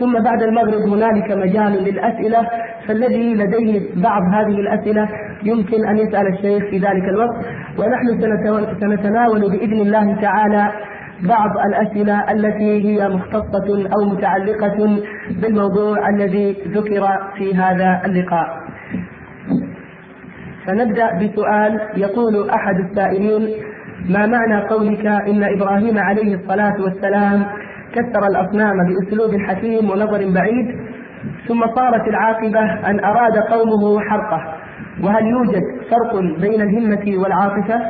ثم بعد المغرب هنالك مجال للأسئلة فالذي لديه بعض هذه الأسئلة يمكن أن يسأل الشيخ في ذلك الوقت. ونحن سنتناول بإذن الله تعالى بعض الأسئلة التي هي مختصة أو متعلقة بالموضوع الذي ذكر في هذا اللقاء. فنبدأ بسؤال يقول أحد السائلين ما معنى قولك إن إبراهيم عليه الصلاة والسلام كسر الأصنام بأسلوب حكيم ونظر بعيد ثم صارت العاقبة أن أراد قومه حرقه. وهل يوجد فرق بين الهمة والعاطفة؟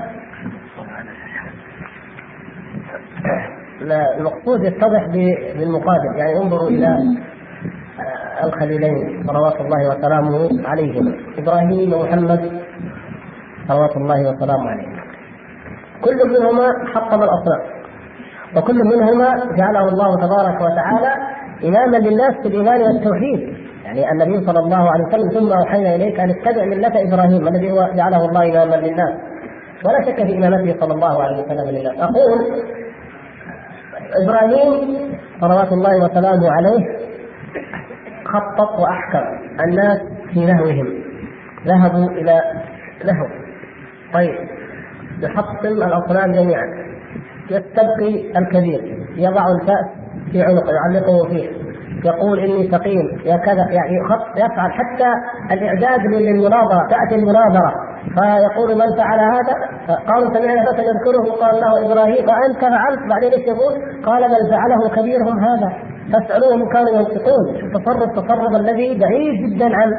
لا المقصود يتضح بالمقابل. يعني انظروا إلى الخليلين صلوات الله وسلامه عليهما إبراهيم ومحمد صلوات الله وسلامه عليه كل منهما حطم الأصنام. وكل منهما جعله الله تبارك وتعالى إماما للناس في الإيمان والتوحيد. يعني النبي صلى الله عليه وسلم ثم أوحينا إليك أن اتبع ملة إبراهيم. الذي هو جعله الله إماما للناس. ولا شك في إمامته صلى الله عليه وسلم للناس أقول إبراهيم صلوات الله وسلامه عليه خطط وأحكم الناس في نهوهم. ذهبوا إلى لهو طيب يحطم الأصنام جميعا. يستبقي الكبير. يضع الكأس في عنقه يعلقه فيه. يقول إني سقيم يا كذا يعني يفعل حتى الإعداد للمناظرة تأتي المناظرة. فيقول من فعل هذا؟ قالوا سمعنا فتى يذكره قال له إبراهيم وانت فعلت؟ بعدين إيش يقول؟ قال بل فعله كبيرهم هذا. فاسألوهم كانوا ينطقون. التصرف تصرف الذي بعيد جدا عن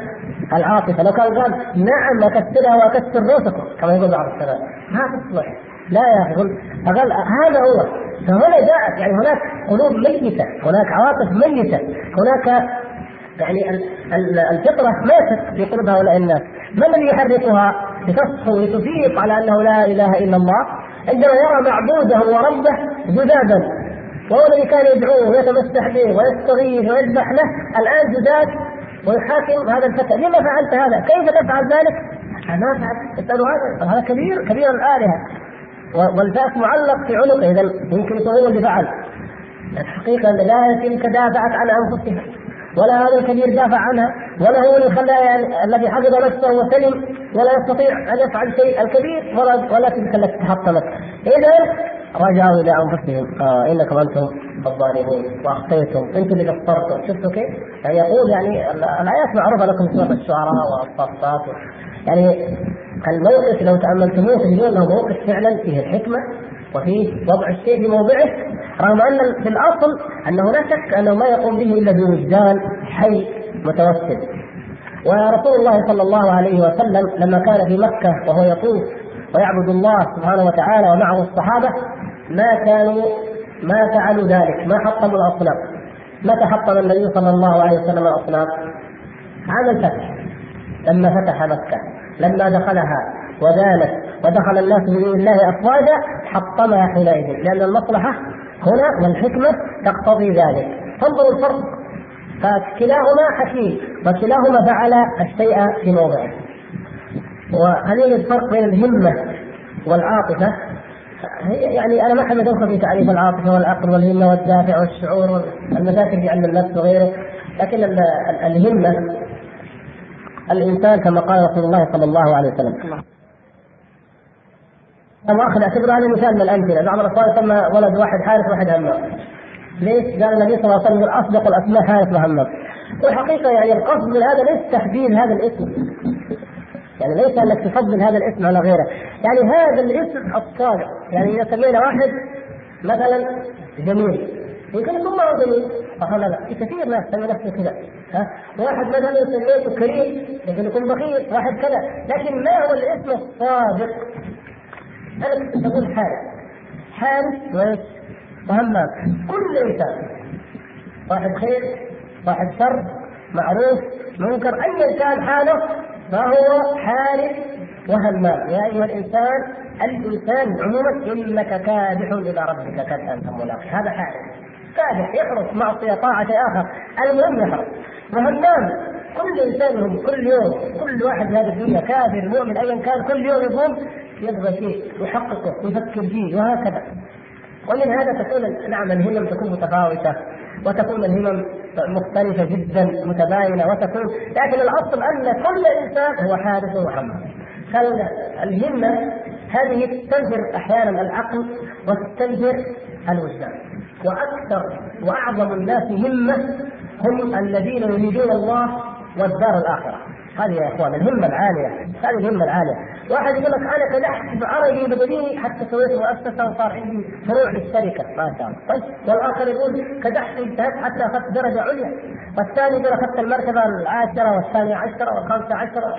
العاطفة. لو كان قال نعم اكسرها واكسر روسكم كما يقول بعض الشباب ما تصلح. لا يا أخي هذا هو. فهنا جاءت يعني هناك قلوب ميتة هناك عواطف ميتة هناك يعني الفطرة ماتت في قلوب هؤلاء الناس. ما الذي يحركها؟ لتصحو لتفيق على أنه لا إله إلا الله. عندما يرى معبوده وربه جدادا وهو الذي كان يدعوه ويتمسح به ويستغيث ويذبح له الآن جداد ويحاكم هذا الفتى. لما فعلت هذا؟ كيف تفعل ذلك؟ ما فعل اسالوا هذا. هذا كبير كبير الآلهة. والفأس معلق في عنقه اذا يمكن هو اللي فعل الحقيقة لا تلك دافعت عن أنفسها ولا هذا الكبير دافع عنها ولا هو اللي يعني الذي حفظ نفسه وسلم ولا يستطيع أن يفعل شيء الكبير ولا ولا تلك التي تحطمت. اذا رجعوا إلى أنفسهم. آه إنكم أنتم الظالمون وأخطيتم. أنتم اللي قصرتم شفتوا كيف؟ يعني يقول يعني الآيات معروفة لكم سورة الشعراء والصفات. يعني الموقف لو تأملتموه تجدون انه موقف فعلا فيه الحكمة وفيه وضع الشيء في موضعه رغم أن في الأصل أنه لا شك أنه ما يقوم به إلا بوجدان حي متوسل ورسول الله صلى الله عليه وسلم لما كان في مكة وهو يطوف ويعبد الله سبحانه وتعالى ومعه الصحابة ما كانوا ما فعلوا ذلك ما حطموا الاصنام متى حطم النبي صلى الله عليه وسلم الاصنام؟ عام الفتح. لما فتح مكة. لما دخلها ودانت ودخل الناس بدين الله أفواجا حطمها حينئذ لأن المصلحة هنا والحكمه تقتضي ذلك. فانظروا الفرق. فكلاهما حكيم وكلاهما فعل الشيء في موضعه. وهل يوجد فرق بين الهمة والعاطفة؟ يعني أنا ما احب ادخل في تعريف العاطفة والعقل والهمة والدافع والشعور والمشاكل في علم النفس وغيره لكن الهمة الإنسان كما قال رسول الله صلى الله عليه وسلم أبغى أخذ أعتبر هذا مثال من الأمثلة، بعض الأخوان سمى ولد واحد حارث واحد همام. ليش؟ قال النبي صلى الله عليه وسلم أصدق الأسماء حارث وهمام. والحقيقة يعني القصد من هذا ليس تحديد هذا الاسم. يعني ليس أنك تفضل هذا الاسم على غيره، يعني هذا الاسم الصادق، يعني إذا سمينا واحد مثلا جميل يمكن يكون ما هو جميل صح لا؟ في كثير ناس سمي نفسه كذا. ها؟ واحد مثلا سميته كريم يمكن يكون بخيل واحد كذا. لكن ما هو الاسم الصادق؟ أنا أقول حارس. حارس وإيش؟ وهمام. كل إنسان. صاحب خير صاحب شر معروف منكر ايا كان حاله فهو حارس وهمام. يا أيها الإنسان الإنسان عموما إنك كادح إلى ربك كدحا فملاقي هذا حارس. كادح يحرص معصية طاعة آخر. المهم يحرص وهمام كل إنسان هم كل يوم. كل واحد في هذه الدنيا كافر مؤمن ايا كان كل يوم يقوم يبغى شيء يحققه ويفكر فيه وهكذا. ومن هذا تكون نعم الهمم تكون متفاوتة وتكون الهمم مختلفة جدا متباينة وتكون لكن الأصل أن كل إنسان هو حادث وحمل فالهمة هذه تستنفر أحيانا العقل وتستنفر الوجدان. وأكثر وأعظم الناس همة هم الذين يريدون الله والدار الآخرة. هذه يا إخوان الهمة العالية هذه الهمة العالية. واحد يقول لك أنا كدحت بعربي بدني حتى سويت مؤسسة وصار عندي فروع للشركة. ما شاء الله طيب. والآخر يقول كدحت انتهت حتى أخذت درجة عليا. والثاني يقول أخذت المرتبه العاشره والثانيه عشره والخامسه عشره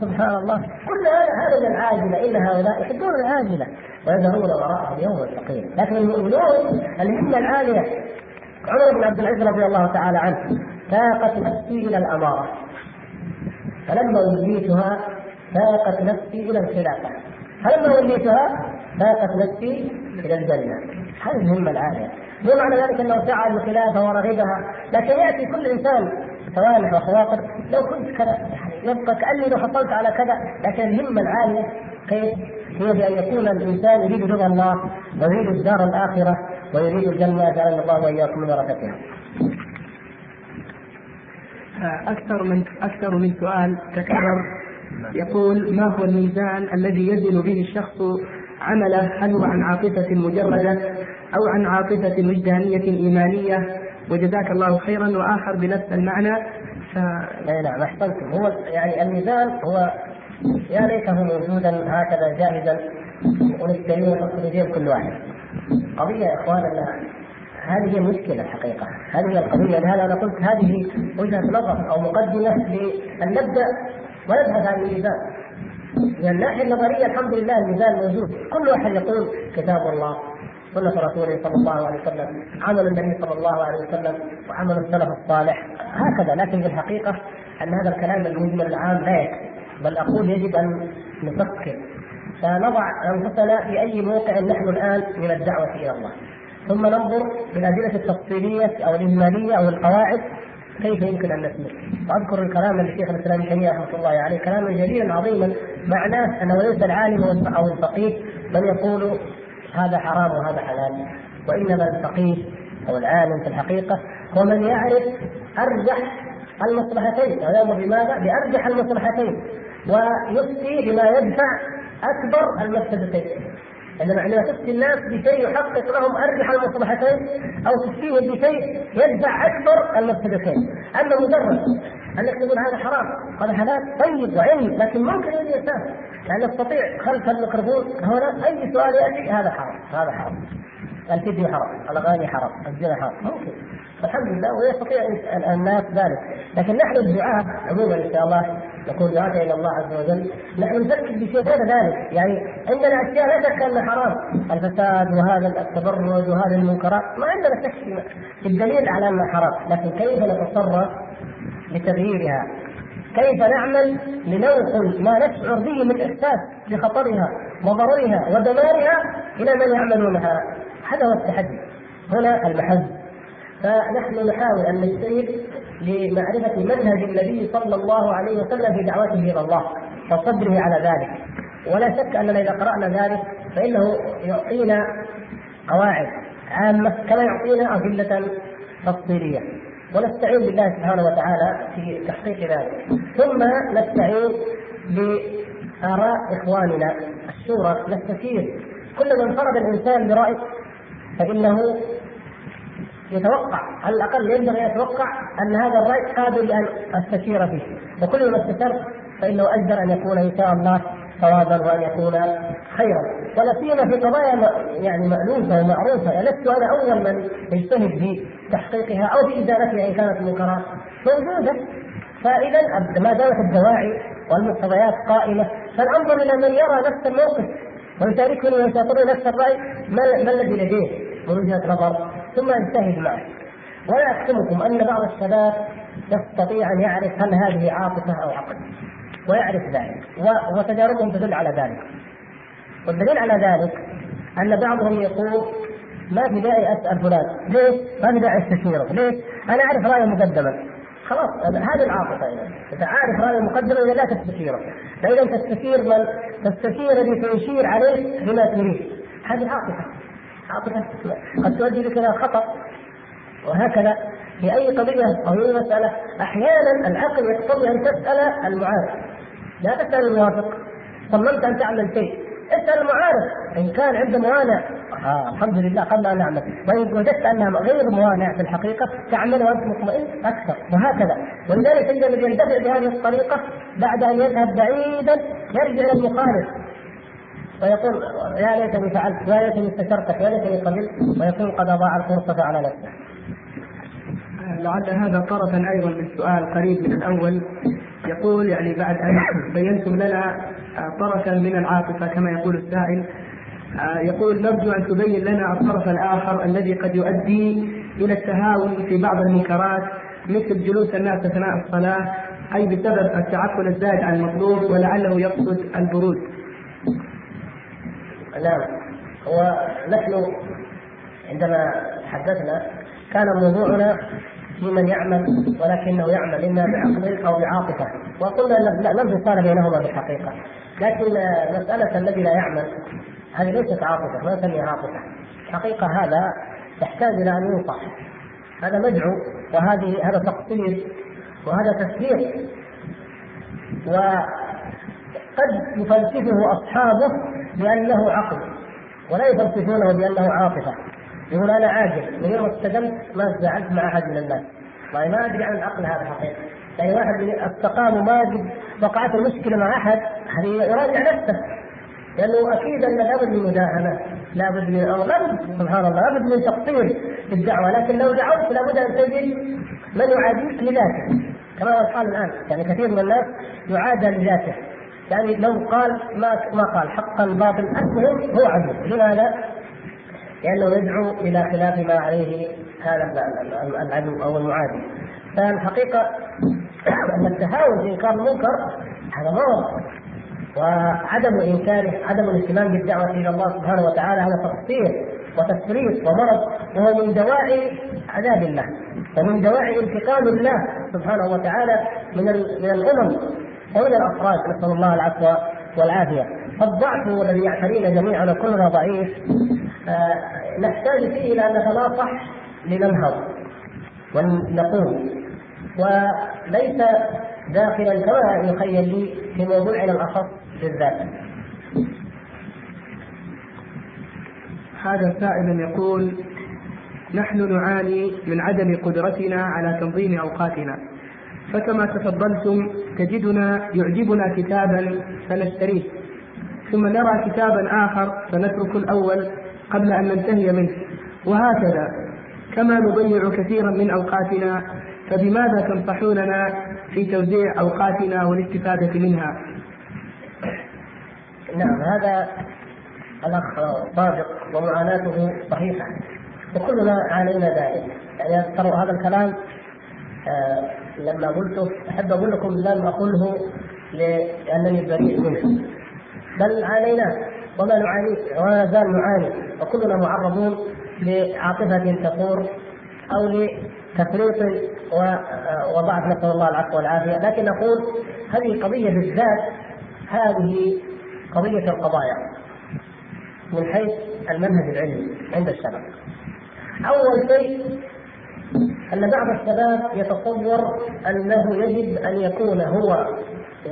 سبحان الله. كل هذا هذا العاجلة. إن هؤلاء يحبون العاجلة. ويذهبون وراءهم يوم الثقيل لكن المؤمنون الهمه العاليه عمر بن عبد العزيز رضي الله تعالى عنه ساقت نفسي إلى الأمارة. فلما وليتها ساقت نفسي إلى الخلافة. فلما وليتها ساقت نفسي إلى الجنة. هذه المهمه العاليه مو معنى ذلك أنه سعى للخلافة ورغبها. لكن يأتي كل إنسان سوالف وخواطر. لو كنت كذا يعني يبقى كأني لو حصلت على كذا لكن الهمه العاليه كيف؟ هي بان يكون الإنسان يريد رضا الله ويريد الدار الآخرة ويريد الجنة. جعلنا الله وإياكم من ورثتها. أكثر من أكثر من سؤال تكرر. يقول ما هو الميزان الذي يزن به الشخص عمله؟ هل هو عن عاطفة مجردة أو عن عاطفة وجدانية إيمانية وجزاك الله خيرا. وآخر بنفس المعنى ف... أي نعم أحسنتم. هو يعني الميزان هو يا ليته موجودا هكذا جاهزا. ونشتريه ونحط في كل واحد. قضية يا إخوان هذه هي المشكلة الحقيقة هذه هي القضية لهذا أنا قلت هذه وجهة نظر أو مقدمة لأن نبدأ ونبحث عن الميزان. من الناحية النظرية الحمد لله الميزان موجود. كل واحد يقول كتاب الله سنة رسوله صلى الله عليه وسلم عمل النبي صلى الله عليه وسلم وعمل السلف الصالح. هكذا لكن في الحقيقة أن هذا الكلام المجمل العام لا يكفي. بل أقول يجب أن نفكر. فنضع أنفسنا في أي موقع نحن الآن من الدعوة إلى الله. ثم ننظر في الأدلة التفصيلية أو الإجمالية أو القواعد كيف يمكن أن نسلك؟ وأذكر الكلام للشيخ الإسلام ابن تيمية رحمة الله عليه كلاما جليلا عظيما معناه أنه ليس العالم أو الفقيه من يقول هذا حرام وهذا حلال. وإنما الفقيه أو العالم في الحقيقة هو من يعرف أرجح المصلحتين ويأمر بماذا؟ بأرجح المصلحتين ويفتي بما يدفع أكبر المفسدتين إنما عندما تفتي الناس بشيء يحقق لهم أرجح المصلحتين أو تفتيهم بشيء يدفع أكبر المفسدتين أما مجرد انك تقول هذا حرام هذا حلال طيب وعلم لكن ممكن أن يسافر يعني استطيع خلف الميكروفون هنا؟ أي سؤال ياتي هذا حرام هذا حرام. الفيديو حرام الأغاني حرام الزنا حرام ممكن. الحمد لله ويستطيع الناس ذلك. لكن نحن الدعاة عموما إن شاء الله نكون دعاة إلى الله عز وجل. نحن نفكر بشيء غير ذلك. يعني عندنا أشياء لا شك أنها حرام. الفساد وهذا التبرج وهذه المنكرات ما عندنا شك في الدليل على أنها حرام. لكن كيف نتصرف لتغييرها كيف نعمل لننقل ما نشعر به من إحساس بخطرها وضررها ودمارها إلى من يعملونها؟ هذا هو التحدي. هنا المحز. فنحن نحاول أن نجتهد لمعرفة منهج النبي صلى الله عليه وسلم في دعوته إلى الله وصبره على ذلك. ولا شك أننا إذا قرأنا ذلك فإنه يعطينا قواعد عامة كما يعطينا أدلة تفصيلية. ونستعين بالله سبحانه وتعالى في تحقيق ذلك. ثم نستعين بآراء إخواننا الشورى نستشير كلما انفرد الإنسان برأي فإنه يتوقع على الأقل ينبغي أن يتوقع أن هذا الرأي قابل لأن أستشير فيه وكل ما استشرت فإنه أجدر أن يكون إن شاء الله صوابا وان يكون خيرا. ولا سيما في قضايا يعني مألوفة ومعروفة. لست أنا اول من يجتهد في تحقيقها أو في إزالتها إن كانت منكرات موجودة. فاذا ما دامت الدواعي والمقتضيات قائمة فالأنظر إلى من يرى نفس الموقف ويشاركني ويشاطرني نفس الرأي ما الذي لديه من وجهة نظر؟ ثم أجتهد معه. ولا أحكمكم أن بعض الشباب يستطيع أن يعرف هل هذه عاطفة أو عقل ويعرف ذلك وتجاربهم تدل على ذلك. والدليل على ذلك أن بعضهم يقول ما في داعي اسال فلان ليش؟ ما في داعي استشيره ليش؟ أنا أعرف رايه مقدما خلاص هذه العاطفة يعني انت عارف رايه مقدما إذا لا تستشيره فإذا تستشير من؟ تستشير الذي سيشير عليه بما تريد. هذه عاطفة. عاطفة قد تؤدي بك إلى خطأ. وهكذا في أي قضية أو أي مسألة أحيانا العقل يقتضي أن تسأل المعارف. لا تسأل الموافق صممت أن تعمل شيء اسأل المعارف إن كان عنده موانع. آه الحمد لله قبل أن نعمل. وإن وجدت أنها غير موانع في الحقيقة تعمل وأنت مطمئن أكثر. وهكذا. ولذلك الذي يندفع بهذه الطريقة بعد أن يذهب بعيدا يرجع إلى المخالف ويقول يا ليتني فعلت يا ليتني استشرتك يا ليتني قبلت. ويكون قد اضاع الفرصه على نفسه. لعل هذا طرفا أيضا من سؤال قريب من الأول. يقول يعني بعد أن بينتم لنا طرفا من العاطفة كما يقول السائل. يقول نرجو أن تبين لنا الطرف الآخر الذي قد يؤدي إلى التهاون في بعض المنكرات مثل جلوس الناس أثناء الصلاة أي بسبب التعفن الزائد عن المطلوب ولعله يقصد البرود. نعم. هو نحن عندما تحدثنا كان موضوعنا في من يعمل ولكنه يعمل إما بعقل أو بعاطفة. وقلنا لا لا انفصال بينهما بالحقيقة لكن مسألة الذي لا يعمل هذه ليست عاطفة ما نسميها عاطفة. حقيقة هذا يحتاج إلى أن ينصح. هذا مدعو وهذه هذا تقصير وهذا تسهيل وقد يفلسفه أصحابه بأنه عقل ولا يفلسفونه بأنه عاطفة. يقول أنا عاجل. من يوم استلمت ما تزاعلت مع أحد من الناس. طيب ما أدري عن العقل هذا حقيقة. يعني واحد استقام وما وقعت المشكلة مع أحد يراجع نفسه؟ لأنه أكيد أن لابد من مداهنة لابد من لابد سبحان الله لابد من تقصير في الدعوة. لكن لو دعوت لابد أن تجد من يعاديك لذاته. كما هو الحال الآن. يعني كثير من الناس يعادى لذاته. يعني لو قال ما ما قال حقا باطل المهم هو عدو. لماذا؟ لأنه يدعو إلى خلاف ما عليه هذا العدو أو المعادي. فالحقيقة أن التهاون في إنكار المنكر هذا مرض وعدم انكاره عدم الاهتمام بالدعوة إلى الله سبحانه وتعالى هذا تقصير وتفريط ومرض وهو من دواعي عذاب الله ومن دواعي انتقام الله سبحانه وتعالى من من الامم ومن الأفراد. نسأل الله العفو والعافية. فالضعف الذي يعترينا جميعا وكلنا ضعيف آه نحتاج فيه إلى أن نتناصح لننهض ونقوم. وليس داخلا كما يخيل لي في موضوعنا الأخص بالذات. هذا سائل يقول نحن نعاني من عدم قدرتنا على تنظيم أوقاتنا. فكما تفضلتم تجدنا يعجبنا كتابا فنشتريه. ثم نرى كتابا آخر فنترك الأول قبل أن ننتهي منه. وهكذا كما نضيع كثيرا من أوقاتنا فبماذا تنصحوننا في توزيع أوقاتنا والاستفادة منها؟ نعم هذا الأخ صادق ومعاناته صحيحة. وكلنا عانينا ذلك. يعني ترى هذا الكلام آه لما قلته أحب أقول لكم لم اقله لأنني بريء منه. بل عانينا وما نعاني وما زال نعاني. وكلنا معرضون لعاطفة تثور أو لتفريط وضعف نسأل الله العفو والعافية. لكن نقول هذه القضية بالذات هذه قضية القضايا من حيث المنهج العلمي عند الشباب. أول شيء أن بعض الشباب يتصور أنه يجب أن يكون هو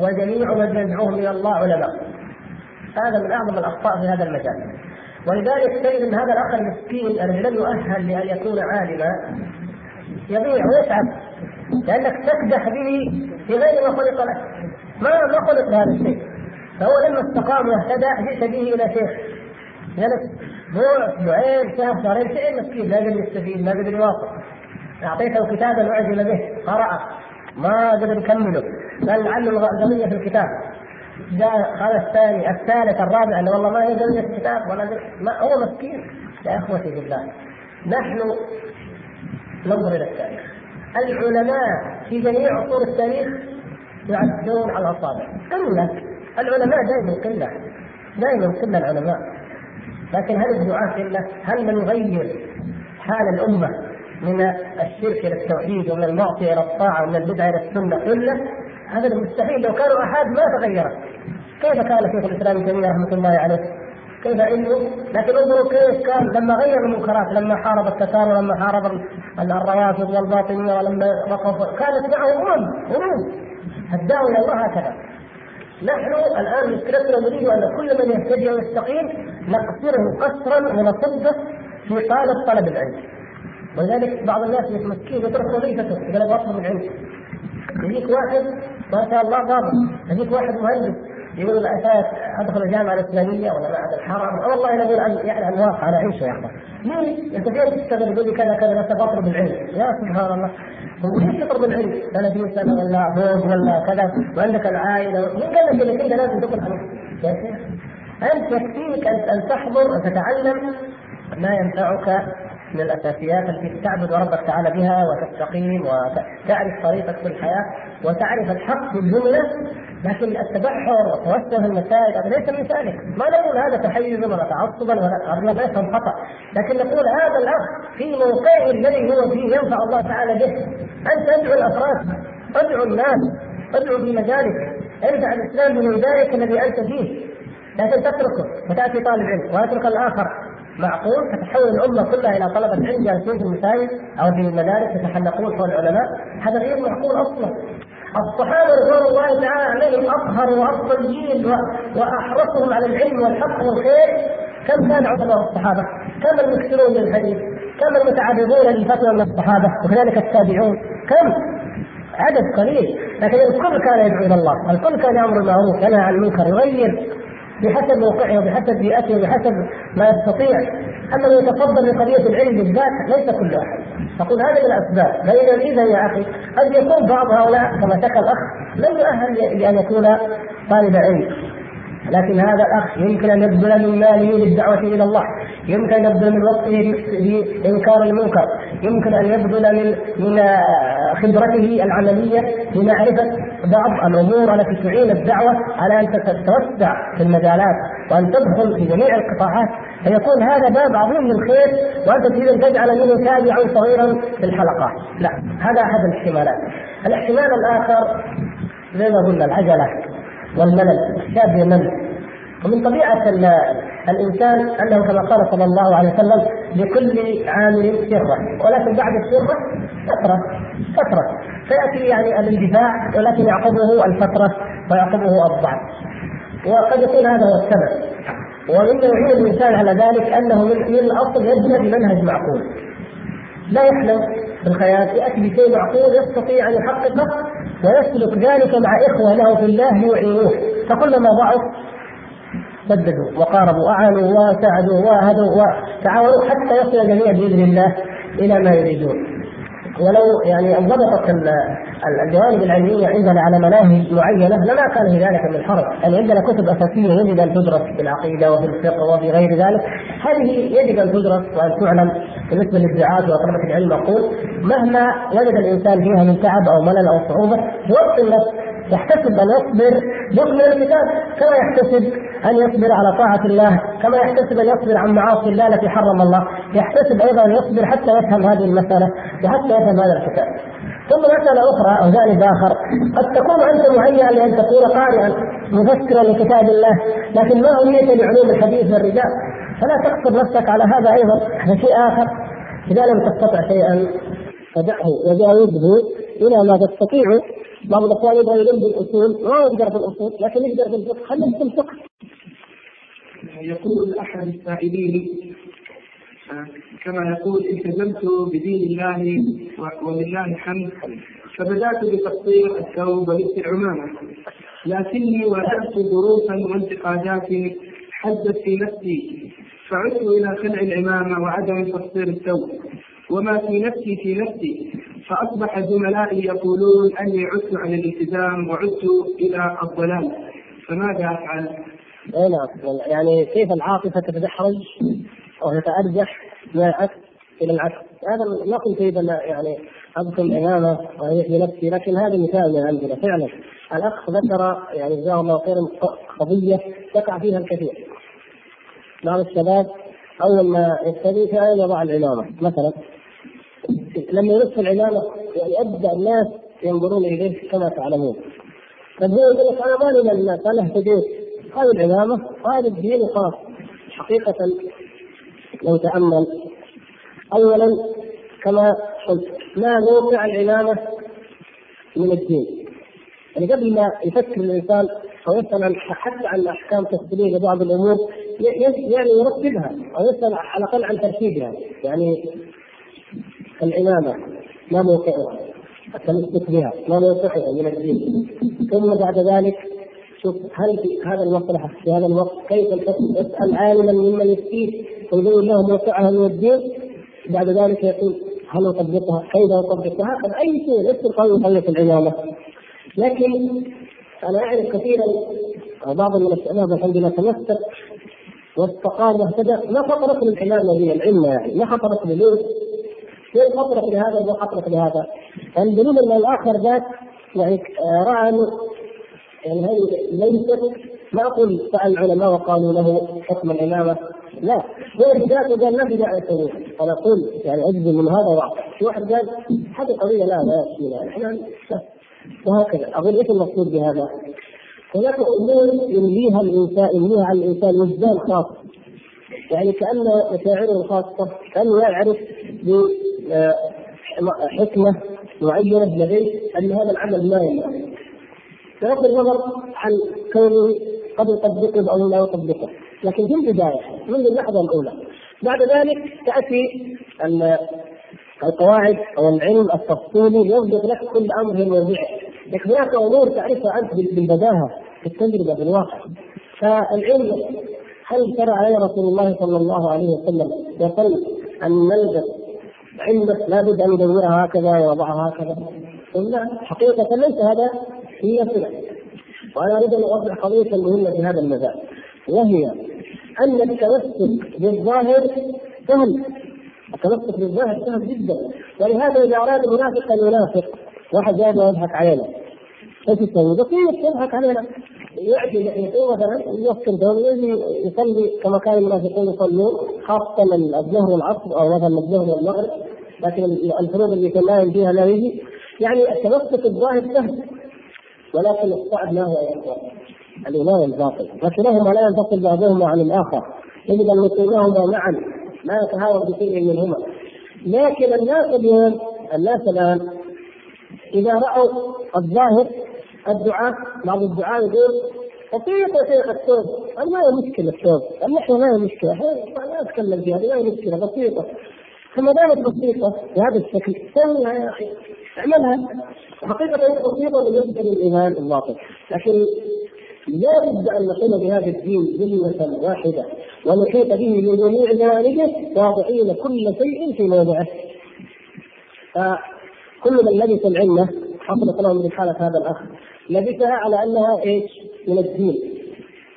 وجميع من يدعوهم إلى الله علماء. هذا من أعظم الأخطاء في هذا المجال. ولذلك تجد إن هذا الأخ المسكين الذي لم يؤهل لأن يكون عالما يضيع ويتعب لأنك تكدح به في غير ما خلق له ما ما خلق لهذا الشيء. فهو لما استقام واهتدى جئت به إلى شيخ. جلس أسبوع أسبوعين شهر شهرين شيء مسكين لا قدر يستفيد ما قدر يواصل. أعطيته كتابا اعجب به قرأ. ما قدر يكمله. قال لعله القضية في الكتاب. جاء قال الثاني الثالث الرابع انه والله ما في الكتاب ولا ما هو مسكين. يا إخوتي بالله نحن ننظر إلى التاريخ. العلماء في جميع عصور التاريخ يعدون على الأصابع. قلة. العلماء دائما قلة. دائما قلة العلماء. لكن هل الدعاة قلة؟ هل من يغير حال الأمة من الشرك إلى التوحيد ومن المعصية إلى الطاعة ومن البدعه إلى السنة؟ قلة؟ هذا مستحيل. لو كانوا أحاد ما تغيرت. كيف كان شيخ الإسلام ابن رحمة الله عليه؟ كيف انه لكن انظروا كيف كان لما غير المنكرات لما حارب التتار ولما حارب الروافض والباطنية ولما وقف كانت معه أمم أمم. الدعوة إلى الله هكذا. نحن الآن مشكلتنا نريد أن كل من يهتدي ويستقيم نقصره قصرا ونصبه في طالب طلب العلم. ولذلك بعض الناس يتمكن يترك وظيفته يقول أبغى اطلب العلم. يجيك واحد ما شاء الله ضابط يجيك واحد مهندس. يقول الاساس أدخل الجامعة الإسلامية ولا معهد الحرم؟ والله أنا أقول عن يعني عن واقع أنا اعيشه يا أخوان. ليه؟ انت فين تشتغل يقول لي كذا كذا بس اطلب العلم يا سبحان الله. هو ليش تطلب العلم؟ 30 سنه ولا فوق ولا كذا. وعندك العائلة. مين قال لك إنك أنت لازم تدخل يا شيخ أنت يكفيك أن تحضر وتتعلم ما ينفعك من الأساسيات التي تعبد ربك تعالى بها وتستقيم وتعرف طريقك في الحياة وتعرف الحق في الجملة لكن التبحر وتوسع في المسائل هذا ليس من ذلك، ما نقول هذا تحيزا ولا تعصبا ولا ليس خطأ، لكن نقول هذا الاخ في موقعه الذي هو فيه ينفع الله تعالى به، أنت ادعو الأفراد، ادعو الناس، ادعو في مجالك، ارفع الإسلام بميدانك الذي أنت فيه، لكن تتركه وتأتي طالب علم ويترك الآخر. معقول؟ تتحول الأمة كلها إلى طلبة علم جالسين في المساجد أو في المدارس يتحلقون حول العلماء؟ هذا غير معقول أصلا. الصحابة رضوان الله تعالى عليهم أطهر وافضل جيل وأحرصهم على العلم والحق والخير كم كان علماء الصحابة؟ كم المكثرون للحديث؟ كم المتعرضون للفتوى من الصحابة وكذلك التابعون؟ كم؟ عدد قليل لكن الكل كان يدعو إلى الله، الكل كان يأمر بالمعروف ينهى عن المنكر يغير بحسب موقعه وبحسب بيئته وبحسب ما يستطيع. أما من يتفضل بقضيه العلم بالذات ليس كل أحد. أقول هذه من الأسباب. فإذا إذا يا أخي قد يكون بعض هؤلاء كما ذكر الأخ لم يؤهل لأن يكون طالب علم. لكن هذا الأخ يمكن أن يبذل من ماله للدعوة إلى الله، يمكن أن يبذل من وقته لإنكار المنكر، يمكن أن يبذل من من خبرته العملية لمعرفة بعض الأمور التي تعين الدعوة على أن تتوسع في المجالات وأن تدخل في جميع القطاعات. فيكون هذا باب عظيم للخير وأنت تريد أن تجعل منه تابعا صغيرا في الحلقات، لا هذا أحد الاحتمالات. الاحتمال الآخر زي ما قلنا العجلة والملل. الشاب يمل. ومن طبيعة الإنسان أنه كما قال صلى الله عليه وسلم لكل عامل شرة ولكن بعد الشرة فترة فترة. فيأتي يعني الاندفاع ولكن يعقبه الفترة ويعقبه الضعف. وقد يكون هذا هو السبب. ومما يعين الإنسان على ذلك أنه من, الأصل يبنى بمنهج معقول. لا يحلم بالخيال يأتي بشيء معقول يستطيع أن يحققه ويسلك ذلك مع إخوة له في الله يعينوه فكلما ضعف سددوا وقاربوا أعانوا وساعدوا وهدوا وتعاونوا حتى يصل الجميع بإذن الله إلى ما يريدون. ولو يعني انضبطت الجوانب العلمية عندنا على مناهج معينة لما كان في ذلك من حرج، يعني عندنا كتب أساسية يجب أن تدرس في العقيدة وفي الفقه وفي غير ذلك، هذه يجب أن تدرس وأن تعلم بالنسبة للدعاة وطلبة العلم. أقول مهما وجد الإنسان فيها من تعب أو ملل أو صعوبة يوطي النفس يحتسب أن يصبر. يكمل الكتاب كما يحتسب أن يصبر على طاعة الله كما يحتسب أن يصبر عن معاصي الله التي حرم الله يحتسب أيضا أن يصبر حتى يفهم هذه المسألة وحتى يفهم هذا الكتاب. ثم مسألة أخرى أو جانب آخر. قد تكون أنت مهيئا لأن تكون قارئا مفسرا لكتاب الله لكن ما أمنيت لعلوم الحديث والرجال. فلا تقصر نفسك على هذا أيضا هذا شيء آخر. إذا لم تستطع شيئا. فدعه وجاوزه إلى ما تستطيع بعض الأخوان يبغى يلم بالأصول ما يقدر في الأصول لكن يقدر في الفقه خليه في الفقه يقول احد السائلين كما يقول التزمت بدين الله ولله الحمد فبدأت بتقصير الثوب ولبس العمامه لكني واجهت ظروفا وانتقادات حدت في نفسي فعدت إلى خلع العمامة وعدم تقصير الثوب وما في نفسي في نفسي فأصبح زملائي يقولون أني عدت عن الالتزام وعدت إلى الضلال. فماذا أفعل؟ اي نعم يعني كيف العاطفة تتدحرج أو تتارجح من العكس إلى العكس؟ هذا ما كنت اريد يعني اذكر الامامه واريح بنفسي لكن هذا مثال من عندنا. فعلا الأخ ذكر يعني جزاه الله خيرا قضية يقع فيها الكثير. بعض الشباب أول ما يبتدي فعلا يضع العمامة مثلا لما يلف العمامه يعني ابدا الناس ينظرون إليه كما تعلمون. هو يقول لك أنا مالي الناس أنا اهتديت هذه العمامة وهذا الدين وخلاص حقيقة لو تأمل. اولا كما قلت ما موقع العمامة من الدين. يعني قبل ما يفكر الإنسان أو يسأل حتى عن أحكام تفصيليه لبعض الأمور يعني يرتبها أو يسأل على الأقل عن ترتيبها. يعني الإمامة ما موقعها التمسك بها ما موقعها من الدين ثم بعد ذلك شوف هل في هذا المصلحة في هذا الوقت كيف اسأل عالما ممن يفتيه ويبين له موقعها من الدين بعد ذلك يقول هل أطبقها؟ كيف أطبقها؟ هكذا أي شيء ليس القول قضيه العمامة. لكن أنا أعرف كثيرا بعض من الشباب الحمد لله تمسك واستقام واهتدى ما خطرت للعمامه هي العلم يعني ما خطرت له كيف خطرك لهذا وما خطرك لهذا؟ الدليل ان الآخر ذات يعني رأى انه يعني هذه ليست ما أقول سال العلماء وقالوا له حكم الامامه لا هو ذاته قال ما في داعي أنا أقول يعني أجزم من هذا واقع في واحد قال هذه قضيه لا لا لا إحنا وهكذا. أقول إيش المقصود بهذا؟ هناك أمور يمليها الإنسان يمليها على الإنسان وجدان خاص يعني كأن مشاعره الخاصه كأنه يعرف حكمه معينة لديه أن هذا العمل ما ينفع. بغض النظر عن كونه قد يطبقه أو لا يطبقه. لكن في البداية منذ اللحظة الأولى بعد ذلك تأتي القواعد أو العلم التفصيلي يضبط لك كل أمر موضعه لكن هناك أمور تعرفها أنت بالبداهة في التجربه بالواقع. فالعلم هل شرع عليه رسول الله صلى الله عليه وسلم يقول أن نلبس علمك لابد أن يدورها هكذا ويضعها هكذا؟ لا حقيقة ليس هذا هي صله وأنا أريد أن أوضح قضية مهمة في هذا المجال وهي أن التمسك بالظاهر سهل. التمسك بالظاهر سهل جدا. ولهذا إذا أراد المنافق أن ينافق واحد جاي يضحك علينا. إيش يسوي؟ بسيط يضحك علينا. يعطي لحيته مثلا يوكل يجي يصلي كما كان المنافقون يصلون خاصة الظهر والعصر أو مثلا الظهر والمغرب. لكن الفروض اللي كان نايم فيها لا يجي. يعني التمسك الظاهر سهل ولكن الصعب ما هو يا اخوان الايمان الباطل لكنهما لا ينفصل بعضهما عن الآخر. يجب أن يقيمهما معا. ما يتهاون بشيء منهما. لكن الناس اليوم الناس الآن إذا رأوا الظاهر الدعاء بعض الدعاء يقول بسيط يا شيخ الثوب ما هي مشكلة الثوب اللحيه ما هي مشكلة ما أتكلم فيها ما هي مشكلة بسيطة. فما دامت بسيطة بهذا الشكل سويها يا أخي اعملها. حقيقه هي بسيطة بالنسبة للايمان الباطل. لكن لا بد أن نقوم بهذا الدين جمله واحدة ونحيط به من جميع جوانبه واضعين كل شيء في موضعه. فكل من لبس العلة حصلت لهم من حالة هذا الأخ. لبسها على أنها إيش؟ من الدين.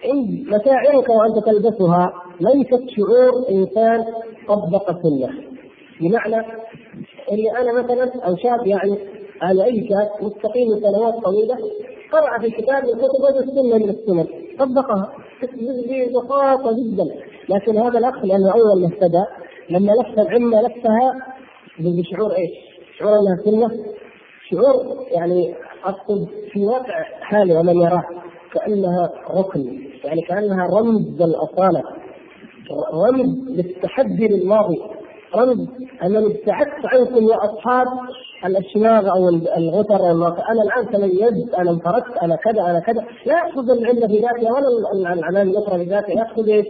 عند مشاعرك وأنت تلبسها ليست شعور إنسان طبق السنة بمعنى اللي أنا مثلا أو شاب يعني على أي شاب مستقيم سنوات طويلة قرأ في كتاب من كتب السنة من السنن طبقها ببساطة جدا. لكن هذا الأخ لأنه أول ما اهتدى لما لف العمة لفها بشعور إيش؟ شعور إنها سنة. شعور يعني أقصد في واقع حالي ومن يراه كأنها ركن يعني كأنها رمز الأصالة رمز للتحدي للماضي رمز أنني ابتعدت عنكم يا أصحاب الأشماغ أو الغتر أنا الآن تميزت أنا انفردت أنا كذا أنا كذا لا يأخذ العلة في ذاتها ولا العلامه الأخرى في ذاتها إيش؟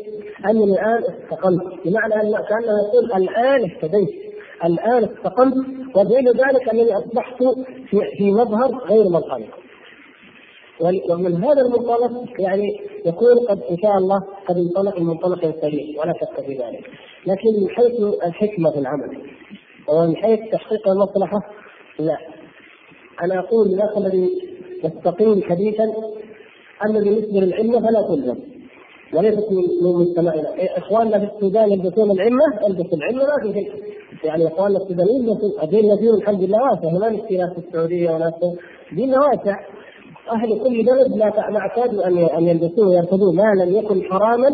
أنني الآن استقلت بمعنى أن كانه يقول الآن اهتديت الآن استقلت ودليل ذلك أنني أصبحت في, في مظهر غير مظهري. ومن هذا المنطلق يعني يكون قد إن شاء الله قد انطلق من منطلق سليم ولا شك في ذلك. لكن من حيث الحكمة في العمل ومن حيث تحقيق المصلحة لا. أنا أقول للناس الذي يستقيم حديثا أما بالنسبة للعلم فلا تلزم وليست من مجتمعنا إخواننا في السودان يلبسون العمة؟ البس العمة ما في شيء. يعني إخواننا السودانيين يلبسون الدين الذين الحمد لله واسع. ما في ناس في السعودية وناس ديننا واسع. أهل كل بلد لا ما اعتادوا أن أن يلبسوه ويرتدوه. ما لم يكن حراما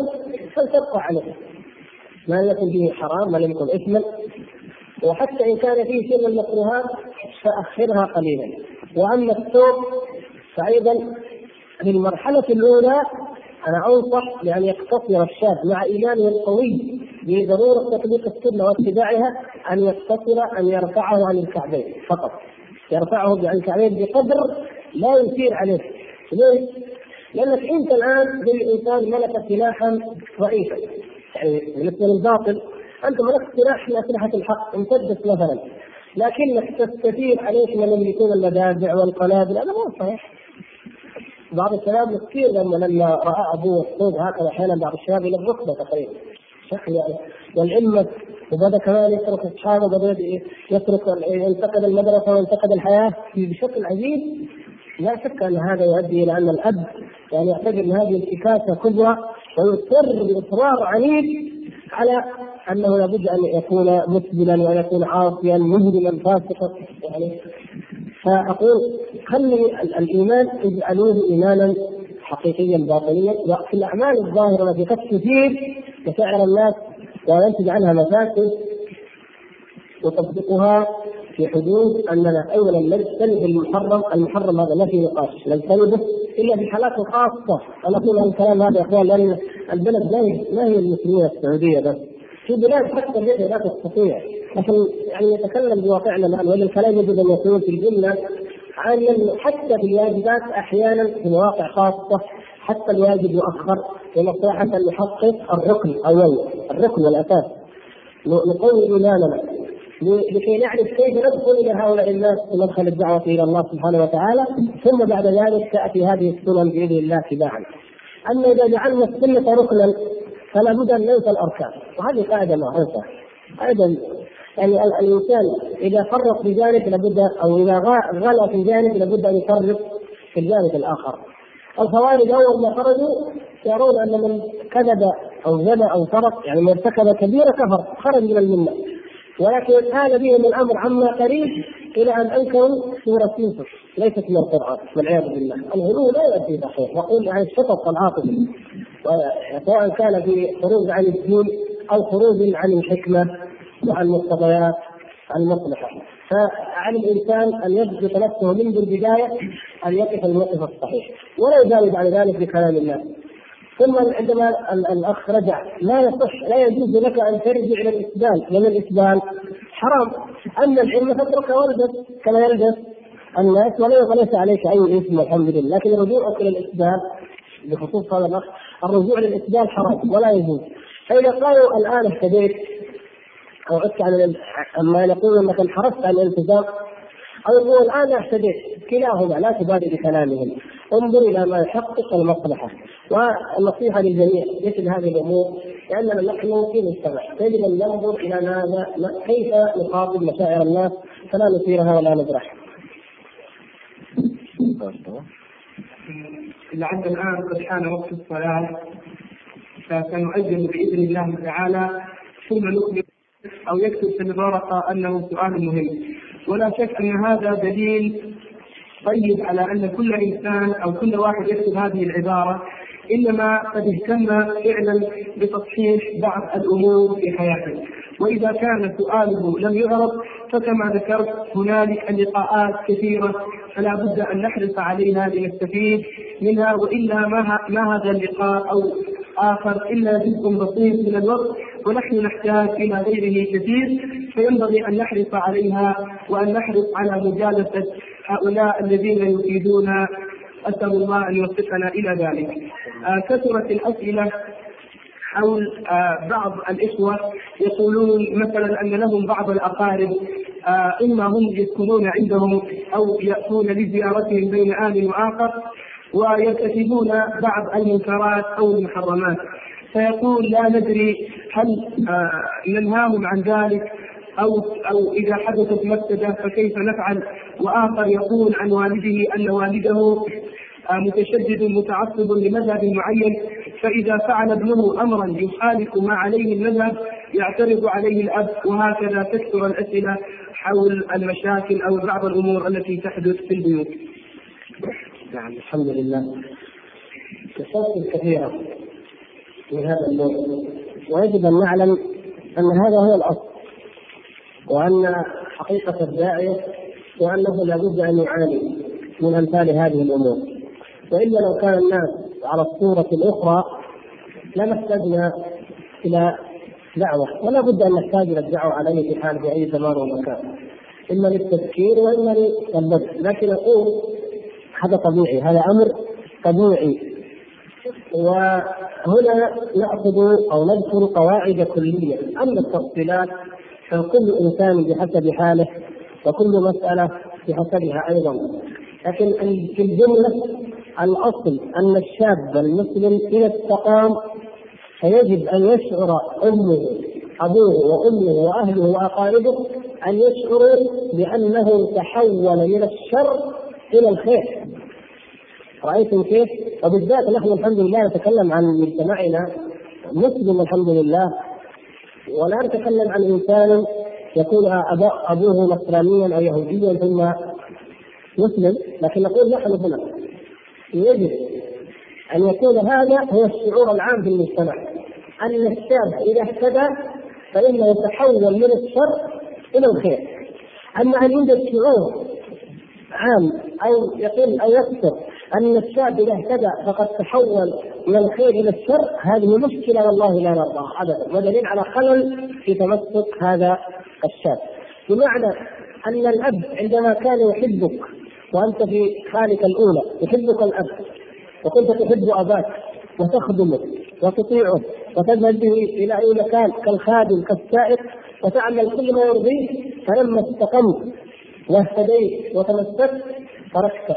فلتبقى عليه. ما لم يكن فيه حرام ما لم يكن إثما. وحتى إن كان فيه شيء من المكروهات فأخرها قليلا. وأما الثوب فأيضا للمرحلة الأولى أنا انصح بان يقتصر الشاب مع إيمانه القوي بضرورة تطبيق السنة واتباعها أن يقتصر أن يرفعه عن الكعبين فقط. يرفعه عن الكعبين بقدر لا يثير عليه. ليش؟ لأنك أنت الآن زي انسان ملك سلاحا ضعيفا. يعني بالنسبة للباطل أنت ملكت سلاح من أسلحة الحق امتدت مثلا. لكنك تستثير عليك من يملكون المدافع والقنابل هذا مو صحيح. بعض الشباب مسكين لما لما رأى ابوه يصطاد هكذا أحيانا بعض الشباب إلى الركبه تقريبا. شكل يعني. والعلم وبدا كمان يترك أصحابه بدا يترك ينتقد المدرسة وينتقد الحياة بشكل عجيب. لا شك أن هذا يؤدي إلى أن الأب يعني يعتبر إن هذه انتكاسه كبرى ويصر باصرار عنيف على أنه لابد أن يكون مسبلا وأن يكون عاصيا مهدما فاسقا. يعني فأقول خلي الإيمان اجعلوه إيمانا حقيقيا باطنيا وفي الأعمال الظاهرة التي قد تثير مشاعر الناس وينتج عنها مفاسد. نطبقها في حدود أننا اولا نجتنب المحرم، المحرم هذا ما في نقاش، نجتنبه إلا في حالات خاصة، أنا أقول الكلام هذا يا أخوان لأن البلد ما هي ما هي المسلمين السعودية بس، في بلاد حتى اللحيه لا تستطيع، لكن يعني نتكلم بواقعنا الآن ولا الكلام يجب أن يكون في الجملة عن حتى في الواجبات أحيانا في مواقع خاصة حتى الواجب يؤخر لمصلحه يحقق الركن اولا الركن والاساس نقوي إيماننا لكي نعرف كيف ندخل إلى هؤلاء الناس في مدخل الدعوة إلى الله سبحانه وتعالى ثم بعد ذلك تاتي هذه السنن بإذن الله تباعا. أما إذا جعلنا السنة ركنا فلا بد أن ننسى الأركان. وهذه قاعدة معروفه أيضا يعني الإنسان إذا فرط في جانب لابد أو إذا غلا في جانب لابد أن يفرط في الجانب الآخر. الخوارج اول ما خرجوا يرون أن من كذب أو زنى أو سرق يعني من ارتكب كبيره كفر خرج من المله ولكن آل بهم الأمر عما قريب إلى أن أنكروا سورة يوسف ليست من القرآن والعياذ بالله. الغلو لا يؤدي صحيح. نقول يعني الشطط العاطفي سواء كان في خروج عن الدين أو خروج عن الحكمة وعن مقتضيات المصلحه فعلى الإنسان أن يضبط نفسه منذ البداية أن يقف الموقف الصحيح. ولا يجاوب على ذلك بكلام الناس ثم عندما الأخ رجع لا يصح لا يجوز لك أن ترجع إلى الإسبال لأن الإسبال حرام. أما العلم فاتركه والبس كما يلبس الناس وليس عليك أي إثم والحمد لله. لكن رجوعك إلى الإسبال بخصوص هذا الأخ الرجوع للإسبال حرام ولا يجوز. فإذا قالوا الآن اهتديت أو عدت عن أما يقول أنك انحرفت عن الالتزام أو يقول الآن اهتديت كلاهما لا تبادر بكلامهم. انظر إلى ما يحقق المصلحه والنصيحة للجميع مثل هذه الأمور لأننا نحن في مجتمع. يجب أن ننظر إلى ماذا كيف نخاطب مشاعر الناس فلا نثيرها ولا نجرحها. لعل الآن قد حان وقت الصلاة فسنؤجل بإذن الله تعالى. ثم نكمل أو يكتب في الورقه أنه سؤال مهم. ولا شك أن هذا دليل طيب على أن كل إنسان أو كل واحد يكتب هذه العبارة إنما قد اهتم فعلا بتصحيح بعض الأمور في حياته. وإذا كان سؤاله لم يعرض فكما ذكرت هنالك لقاءات كثيرة فلا بد أن نحرص عليها لنستفيد منها وإلا ما ما هذا اللقاء أو آخر إلا جزء بسيط من الوقت ونحن نحتاج إلى غيره كثير. فينبغي أن نحرص عليها وأن نحرص على مجالسة هؤلاء الذين يفيدون أسأل الله أن يوفقنا إلى ذلك. آه كثرت الأسئلة حول آه بعض الإخوة يقولون مثلا أن لهم بعض الأقارب آه إما هم يسكنون عندهم أو يأتون لزيارتهم بين آن وآخر ويرتكبون بعض المنكرات أو المحرمات فيقول لا ندري هل ننهاهم عن ذلك أو أو إذا حدثت مفسدة فكيف نفعل وآخر يقول عن والده أن والده آه، متشدد متعصب لمذهب معين فإذا فعل ابنه أمرا يخالف ما عليه المذهب يعترض عليه الأب وهكذا تكثر الأسئلة حول المشاكل أو بعض الأمور التي تحدث في البيوت. نعم الحمد لله. قصص كثيرة من هذا النوع ويجب أن نعلم أن هذا هو الأصل وأن حقيقة الداعيه وأنه لابد أن يعاني من أمثال هذه الأمور. وإلا لو كان الناس على الصورة الأخرى لما احتجنا إلى دعوة ولا بد أن نحتاج إلى الدعوة على اي حال في أي زمان ومكان. إما للتذكير وإما للبدء لكن أقول هذا طبيعي هذا أمر طبيعي. وهنا نأخذ أو نذكر قواعد كلية. أما التفصيلات فكل إنسان بحسب حاله وكل مسألة بحسبها أيضا لكن في الجملة الأصل أن الشاب المسلم إذا استقام فيجب أن يشعر أمه أبوه وأمه وأهله وأقاربه أن يشعروا بأنه تحول من الشر إلى الخير رأيتم كيف؟ وبالذات نحن الحمد لله نتكلم عن مجتمعنا مسلم الحمد لله ولا نتكلم عن إنسان يكون أبوه نصرانيا أو يهوديا ثم مسلم لكن نقول نحن هنا. يجب أن يكون هذا هو الشعور العام في المجتمع. أن الشاب إذا اهتدى فإنه يتحول من الشر إلى الخير. أما أن يوجد شعور عام أو يقل أو يكثر أن الشاب إذا اهتدى فقد تحول من الخير إلى الشر هذه مشكلة والله لا نرضاها ابدا. ودليل على خلل في تمسك هذا الشاب. بمعنى أن الأب عندما كان يحبك وأنت في حالك الأولى يحبك الأب وكنت تحب أباك وتخدمه وتطيعه وتذهب به إلى أي مكان كالخادم كالسائق وتعمل كل ما يرضيه فلما استقمت واهتديت وتمسكت تركته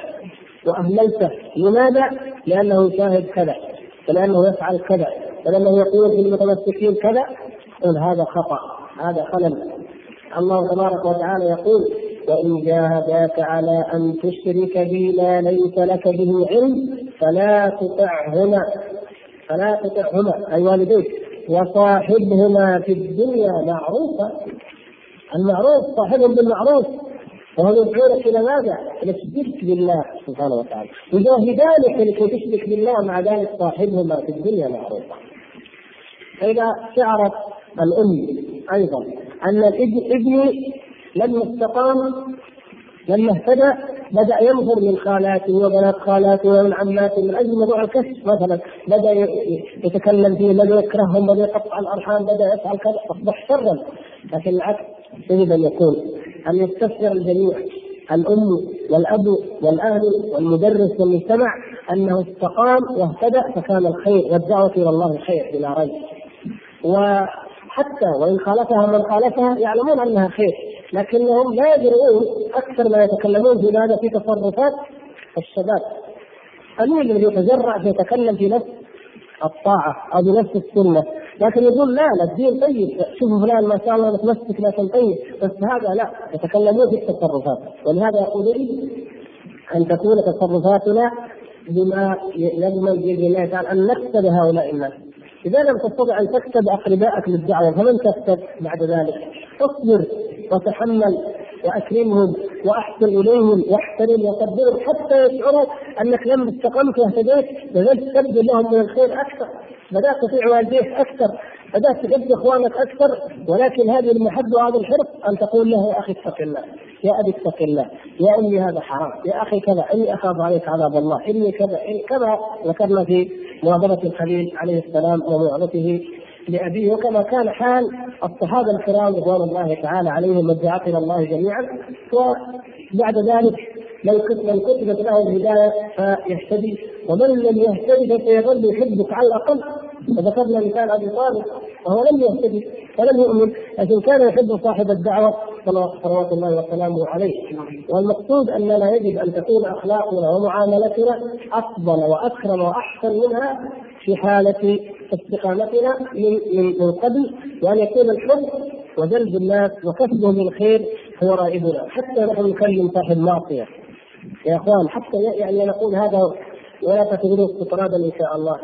واهملته لماذا؟ لأنه يشاهد كذا. ولأنه يفعل كذا ولأنه يقول للمتمسكين كذا قل هذا خطأ هذا خلل. الله تبارك وتعالى يقول وإن جاهداك على أن تشرك بي ما ليس لك به علم فلا تطعهما فلا تطعهما أي والديك وصاحبهما في الدنيا معروفا المعروف صاحبهم بالمعروف. وهو يدعونك إلى ماذا؟ إلى الشرك بالله سبحانه وتعالى. يجاهدانك لكي تشرك بالله مع ذلك صاحبهما في الدنيا معروفا فإذا شعرت الأم أيضا أن ابني لما استقام لما اهتدى بدأ ينظر من خالاته وبنات خالاته ومن عماته من أجل موضوع الكشف مثلا. بدأ يتكلم فيه بدأ يكرههم بدأ يقطع الأرحام بدأ يفعل كذا أصبح شرا. لكن العكس يجب أن يكون أن يستشعر الجميع الأم والأب والأهل والمدرس والمجتمع أنه استقام واهتدى فكان الخير والدعوة إلى الله خير بلا ريب. وحتى وإن خالفها من خالفها يعلمون أنها خير لكنهم لا يدرون أكثر ما يتكلمون في هذا في تصرفات الشباب. قليل الذي يتجرع فيتكلم في نفس الطاعة أو بنفس السنة. لكن يقول لا لا الدين طيب. شوفوا فلان ما شاء الله متمسك لكن طيب. بس هذا لا يتكلمون في التصرفات. ولهذا يقولون أن تكون تصرفاتنا بما يضمن باذن الله تعالى أن نكسب هؤلاء الناس. إذا لم تستطع أن تكسب اقربائك للدعوة فمن تكسب بعد ذلك؟ اصبر وتحمل وأكرمهم وأحسن إليهم واحترم وقدرهم حتى يشعروا أنك لما استقمت واهتديت. بذلك تبذل لهم من الخير أكثر. بدات تطيع والديك أكثر بدات تحب إخوانك أكثر ولكن هذه المحبه وهذا الحرص أن تقول له يا أخي اتق الله يا أبي اتق الله يا أمي هذا حرام يا أخي كذا إني أخاف عليك عذاب الله إني كذا إني كذا. ذكرنا في مواظبه الخليل عليه السلام وموعظته لأبيه وكما كان حال الصحابة الكرام رضوان الله تعالى عليهم إلى الله جميعا. وبعد ذلك من كتبت له الهداية فيهتدي. ومن لم يهتدي فسيظل يحبك على الأقل. وذكرنا مثال أبي طالب. وهو لم يهتدي ولم يؤمن لكن كان يحب صاحب الدعوة صلوات الله وسلامه عليه. والمقصود أننا يجب أن تكون أخلاقنا ومعاملتنا أفضل وأكرم وأحسن منها في حالة استقامتنا من من من قبل. وأن يكون الحب وجلب الناس وكسبهم للخير هو رائدنا. حتى نحن نكلم صاحب معصية. يا إخوان حتى يعني نقول هذا ولا تعتبروه استطرادا إن شاء الله.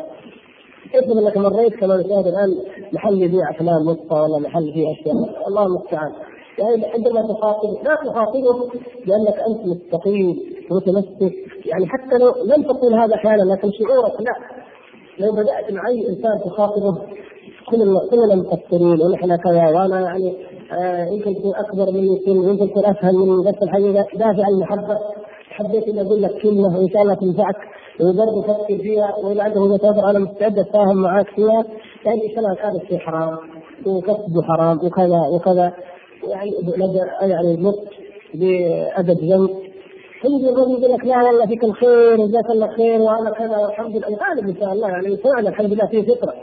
افرض انك مريت كما نشاهد الآن محل يبيع أفلام نصفى ولا محل فيه أشياء. الله المستعان. يعني عندما تخاطب لا تخاطبه لأنك أنت مستقيم ومتمسك. يعني حتى لو لم تقول هذا أحيانا لكن شعورك لا. لو بدأت مع أي إنسان تخاطبه كلنا كلنا مقصرين ونحن كذا وأنا يعني آه يمكن تكون أكبر مني سن يمكن تكون أفهم مني بس الحقيقة دافع المحبة. حبيت اني أقول لك كلمة وان شاء الله تنفعك وبرضه فكر فيها واذا عنده وجهه نظر أنا مستعد اتفاهم معاك فيها يعني إيش هذا الشيء حرام وكسبه حرام وكذا وكذا يعني يعني نط بأدب جنب تيجي الرجل يقول لك لا والله فيك الخير وجزاك الله خير وأنا كذا والحمد لله. غالب إن شاء الله يعني فعلا الحمد لله فيه فطرة.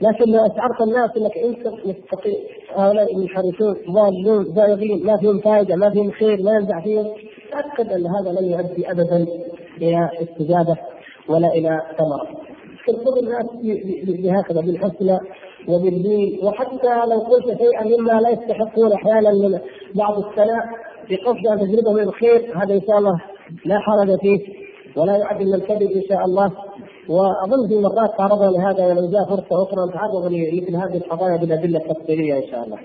لكن لو أشعرت الناس إنك أنت مستقيم هؤلاء منحرفون ضالون زائغين ما فيهم فائدة ما فيهم خير ما ينفع فيهم. تاكد أن هذا لن يؤدي ابدا إلى استجابة ولا إلى ثمرة. خذ الناس بهكذا بالحسنى وبالدين وحتى لو قلت شيئا مما لا يستحقون أحيانا من بعض الثناء بقصد أن تجلبهم الخير هذا إن شاء الله لا حرج فيه ولا يعد من الكذب إن شاء الله وأظن في مرات تعرضنا لهذا ولو جاء فرصة أخرى نتعرض لمثل هذه القضايا بالأدلة التفصيلية إن شاء الله.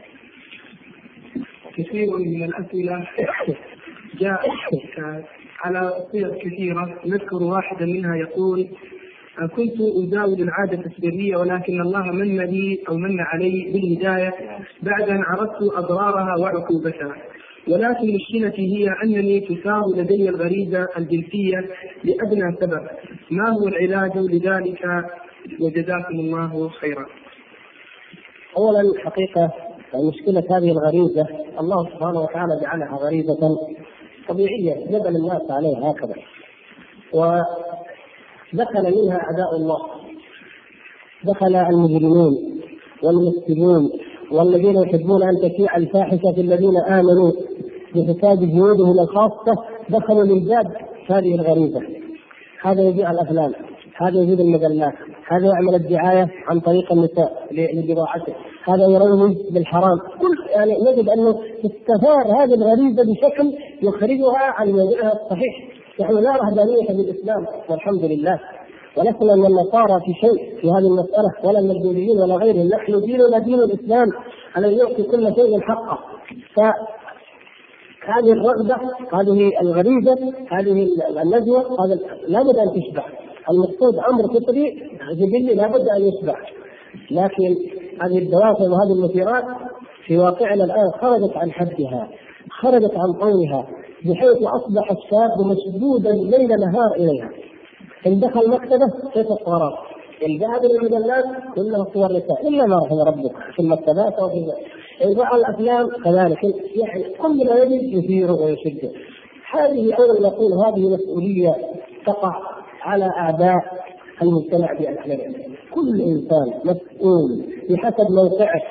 كثير من الأسئلة جاء على صيغ كثيرة. نذكر واحدا منها يقول كنت أزاول العادة السرية ولكن الله من لي أو من علي بالهداية بعد أن عرفت أضرارها وعقوبتها. ولكن مشكلتي هي أنني تثار لدي الغريزة الجنسية لأدنى سبب. ما هو العلاج لذلك؟ وجزاكم الله خيرا. أولا حقيقة مشكلة هذه الغريزة. الله سبحانه وتعالى جعلها غريزة. طبيعية جبل الناس عليها هكذا. ودخل منها أعداء الله. دخل المجرمون والمفسدون والذين يحبون أن تشيع الفاحشة في الذين آمنوا بحساب جهودهم الخاصة دخلوا من باب هذه الغريزة. هذا يبيع الأفلام هذا يزيد المجلات هذا يعمل الدعاية عن طريق النساء لبضاعته هذا يروج بالحرام. كل يعني نجد انه تستثار هذه الغريزة بشكل يخرجها عن موضعها الصحيح. نحن لا رهبانية في الاسلام والحمد لله. ولسنا من النصارى في شيء في هذه المسألة ولا البوذيين ولا غيرهم. نحن ديننا دين الإسلام الذي يعطي كل شيء حقه. ف هذه الرغبة هذه الغريزة هذه النزوة هذا لابد أن تشبع. المقصود أمر فطري جبلي لابد أن يشبع. لكن هذه الدوافع وهذه المثيرات في واقعنا الآن خرجت عن حدها خرجت عن طولها بحيث أصبح الشاب مشدودا ليل نهار إليها. إن دخل مكتبة كيف القرار إن ذهب إلى المجلات كلها صور نساء إلا ما رحم ربك في المكتبات أو في إن رأى الأفلام كذلك. يعني كل ما يجد يثيره ويشده هذه أولا نقول هذه مسؤولية تقع على أعداء المجتمع بأكمله كل إنسان مسؤول بحسب موقعه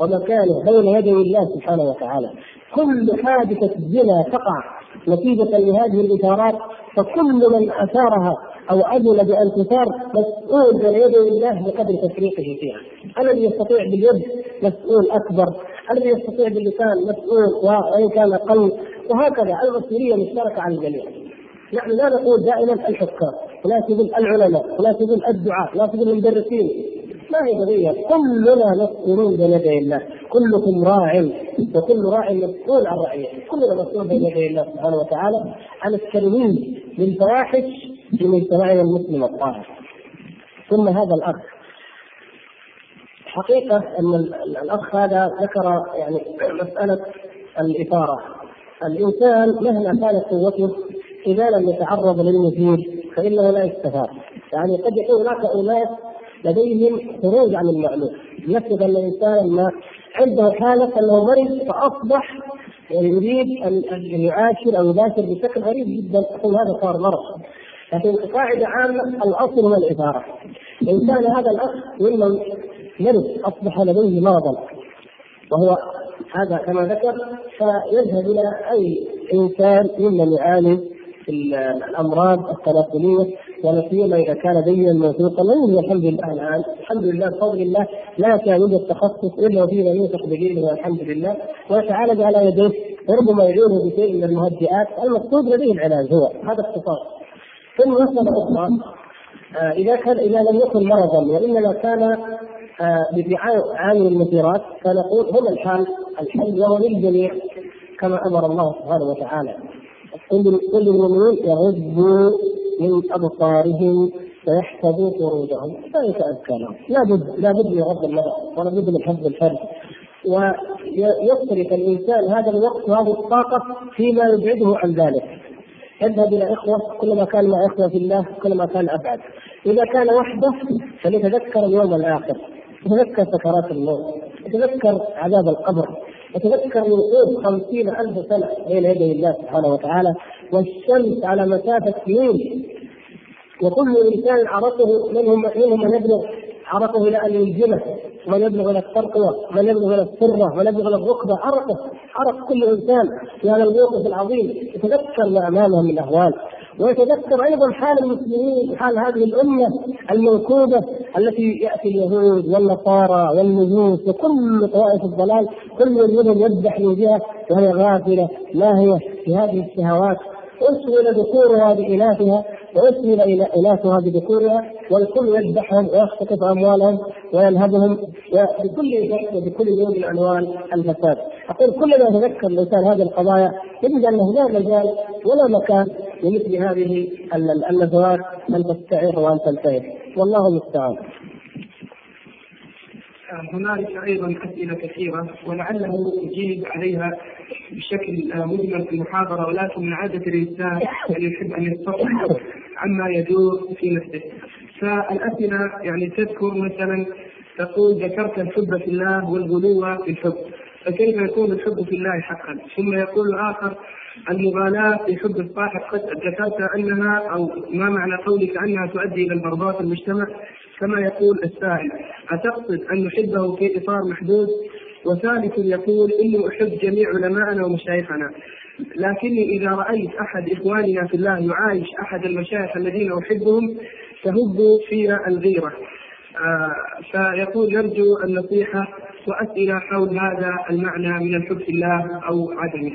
ومكانه بين يدي الله سبحانه وتعالى. كل حادثة زنا تقع نتيجة لهذه الإثارات فكل من أثارها أو عدل بأن تثار مسؤول بين يدي الله بقدر تفريقه فيها. الذي يستطيع باليد مسؤول أكبر الذي يستطيع باللسان مسؤول وإن كان أقل وهكذا. المسؤولية مشتركة على الجميع. نحن لا نقول دائما الحكام ولا تقول العلماء ولا تقول الدعاء ولا تقول المدرسين. ما هي قضية كلنا مسؤولون بين يدي الله كلكم راع وكل راع مسؤول عن رعيته كلنا مسؤول بين يدي الله سبحانه وتعالى عن التنوين للفواحش في مجتمعنا المسلم الطاهر ثم هذا الأخ. حقيقة أن الأخ هذا ذكر يعني مسألة الإثارة. الإنسان مهما كانت قوته إذا لم يتعرض للمثير فإنه لا يستفاد. يعني قد يكون هناك أناس لديهم خروج عن المألوف أن الإنسان ما عنده حالة أنه مرض فأصبح يريد أن يعاشر أو يباشر بشكل غريب جدا. يقول هذا صار مرض لكن قاعدة عامة الأصل هو الإثارة إن كان هذا الأخ ممن مرض أصبح لديه مرضا. وهو هذا كما ذكر فيذهب إلى أي إنسان ممن يعاني الأمراض التناسليه ولا سيما إذا كان دينا موثوقا ويوجد الحمد لله الآن. الحمد لله بفضل الله لا كان يوجد تخصص إلا وفيه من يوثق بدينه والحمد لله. ويتعالج على يديه وربما يعينه بشيء من المهدئات المقصود لديه العلاج هو هذا اختصار. ثم مسألة أخرى. آه إذا كان إذا لم يكن مرضا وانما كان آه عامل المثيرات فنقول هنا الحال الحل وهو للجميع كما أمر الله سبحانه وتعالى. كل المؤمنين يغضوا من أبصارهم ويحفظوا فروجهم. ازكى لهم لابد لابد من غض النظر ولابد من حفظ الفرج ويصرف الإنسان هذا الوقت وهذه الطاقة فيما يبعده عن ذلك. يذهب إلى إخوة كلما كان مع إخوة في الله كلما كان أبعد. إذا كان وحده فليتذكر اليوم الآخر. يتذكر سكرات الموت. يتذكر عذاب القبر. يتذكر وقوف خمسين ألف سنة. بين يدي الله سبحانه وتعالى والشمس على مسافة سنين وكل إنسان عرقه منهم منهم من يبلغ عرقه إلى أن يلجمه ومن يبلغ إلى الترقوة ومن يبلغ إلى السرة ومن يبلغ إلى الركبة عرقه عرق كل إنسان في هذا الموقف العظيم. يتذكر ما أمامه من أهوال. ويتذكر أيضا حال المسلمين حال هذه الأمة المنكوبه التي يأتي اليهود والنصارى والمجوس وكل طوائف الضلال كل منهم يذبح من جهة وهي غافلة. لاهيه في هذه الشهوات؟ أسئل ذكورها بإناثها وأسئل إناثها بذكورها والكل يذبحهم ويختطف أموالهم وينهبهم بكل وبكل نوع من أنواع الفساد. أقول كلما يتذكر الإنسان هذه القضايا. يجد أنه لا مجال ولا مكان. لمثل هذه النزوات أن تستعر وأن تنتهي والله المستعان. هنالك أيضا أسئلة كثيرة ولعله يجيب عليها بشكل مجمل في المحاضرة ولكن من عادة الإنسان ان يحب أن يستطرح عما يدور في نفسه. فالأسئلة يعني تذكر مثلا تقول ذكرت الحب في الله والغلو في الحب فكيف يكون الحب في الله حقا؟ ثم يقول آخر المغالاة في حب الصاحب قد ذكرت أنها أو ما معنى قولك أنها تؤدي إلى البغضاء في المجتمع؟ كما يقول السائل أتقصد أن نحبه في إطار محدود؟ وثالث يقول إني أحب جميع علماءنا ومشايخنا. لكني إذا رأيت أحد إخواننا في الله يعايش أحد المشايخ الذين أحبهم تهب فينا الغيرة. آه فيقول يرجو النصيحة وأسئلة حول هذا المعنى من الحب في الله أو عدمه.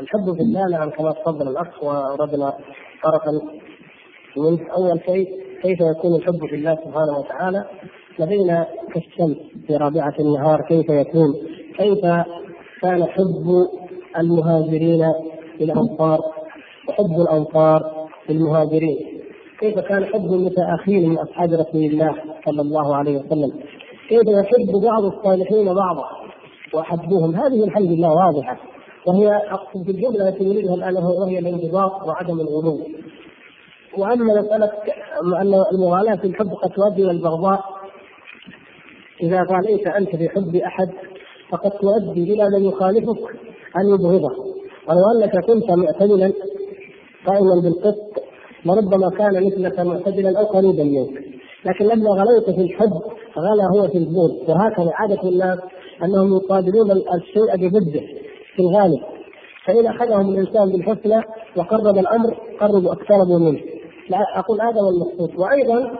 الحب في الله نعم كما تفضل الأخ وأردنا طرفا منه أول شيء كيف يكون الحب في الله سبحانه وتعالى؟ لدينا كالشمس في رابعة النهار كيف يكون؟ كيف كان حب المهاجرين للأنصار وحب الأنصار للمهاجرين كيف كان حب المتأخرين من أصحاب رسول الله صلى الله عليه وسلم؟ كيف يحب بعض الصالحين بعضا وأحبهم هذه الحمد لله واضحة. وهي أقصد في الجملة التي نريدها الآن وهي الانضباط وعدم الغلو وأما مسألة أن المغالاة في الحب قد تؤدي إلى البغضاء. إذا غاليت أنت في حب أحد فقد تؤدي إلى من يخالفك أن يبغضه. ولو أنك كنت معتدلا قائما بالقسط لربما كان مثلك معتدلا أو قريبا منك. لكن لما غليت في الحب غلا هو في البغض. وهكذا عادة الناس أنهم يقابلون الشيء بضده في الغالب. فإن أخذهم الإنسان بالحسنى وقرب الأمر قربوا أقتربوا منه. لا أقول هذا هو المقصود. وأيضا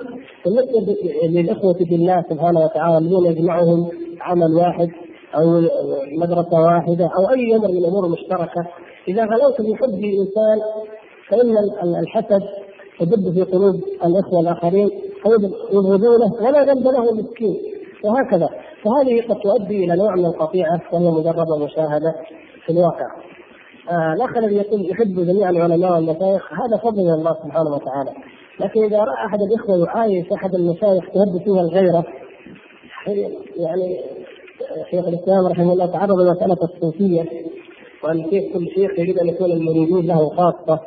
بالنسبة للإخوة في الله سبحانه وتعالى الذين يجمعهم عمل واحد أو مدرسة واحدة أو أي أمر من الأمور المشتركة إذا غلوت بحب الإنسان فإن الحسد يدب في قلوب الإخوة الآخرين فيبغضونه ولا ذنب له مسكين وهكذا. فهذه قد تؤدي إلى نوع من القطيعة وهي مجرد مشاهدة في الواقع. آه الأخ الذي يقول يحب جميع العلماء والمشايخ هذا فضل من الله سبحانه وتعالى. لكن إذا رأى أحد الإخوة يعايش أحد المشايخ تهب فيها الغيرة يعني شيخ الإسلام رحمه الله تعرض لمسألة الصوفية وأن كيف كل شيخ يريد أن يكون المريدين له خاصة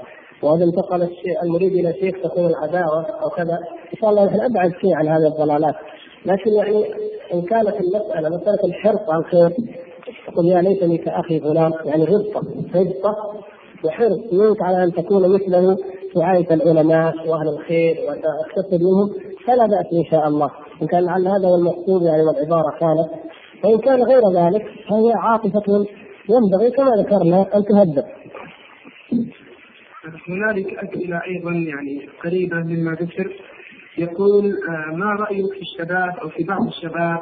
وإذا انتقل المريد إلى شيخ تكون العداوة أو كذا. إن شاء الله نحن أبعد شيء عن هذه الضلالات. لكن يعني إن كانت المسألة مسألة الحرص على الخير تقول يا ليتني كأخي فلان يعني غبطه غبطه وحرص منك على أن تكون مثله تعايش العلماء وأهل الخير وتقتصد منهم فلا بأس إن شاء الله. إن كان لعل هذا هو المقصود يعني والعبارة كانت. وإن كان غير ذلك فهي عاطفة ينبغي كما ذكرنا أن تهدد. هنالك أسئلة أيضا يعني قريبة مما ذكر. يقول آه، ما رايك في الشباب أو في بعض الشباب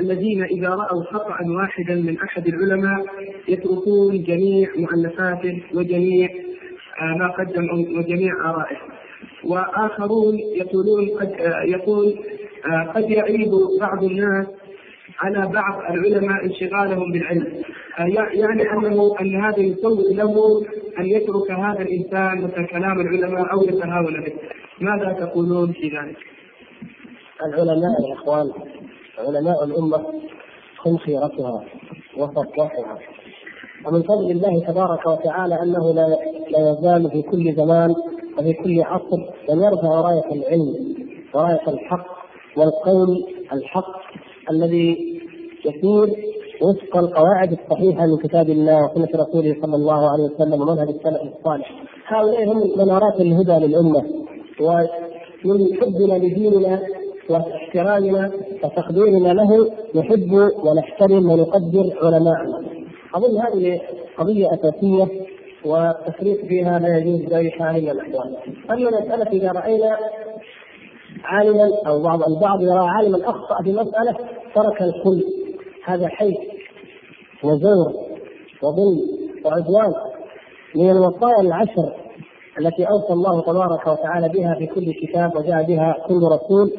الذين إذا رأوا خطأ واحدا من أحد العلماء يتركون جميع مؤلفاته وجميع آه، ما قدم وجميع آرائه. وآخرون يقولون قد آه، يقول قد يعيب بعض الناس على بعض العلماء انشغالهم بالعلم. يعني أنه أن هذا يسوغ له أن يترك هذا الإنسان مثل كلام العلماء أو يتهاون به. ماذا تقولون في ذلك؟ العلماء يا إخوان علماء الأمة هم خيرتها وصفوتها ومن فضل الله تبارك وتعالى أنه لا لا يزال في كل زمان وفي كل عصر أن يرفع راية العلم وراية الحق والقول الحق الذي يسير وفق القواعد الصحيحة من كتاب الله وسنة رسوله صلى الله عليه وسلم ومنهج السلف الصالح. هؤلاء هم منارات الهدى للأمة. ومن حبنا لديننا واحترامنا وتقديرنا له نحب ونحترم ونقدر علماءنا. أظن هذه قضية أساسية والتفريط فيها لا يجوز باي حال من الاحوال. اما مساله إذا رأينا عالما أو بعض البعض يرى عالما أخطأ في مسألة ترك الكل هذا حيث وزور وظلم وعدوان من الوصايا العشر التي أوصى الله تبارك وتعالى بها في كل كتاب وجاء بها كل رسول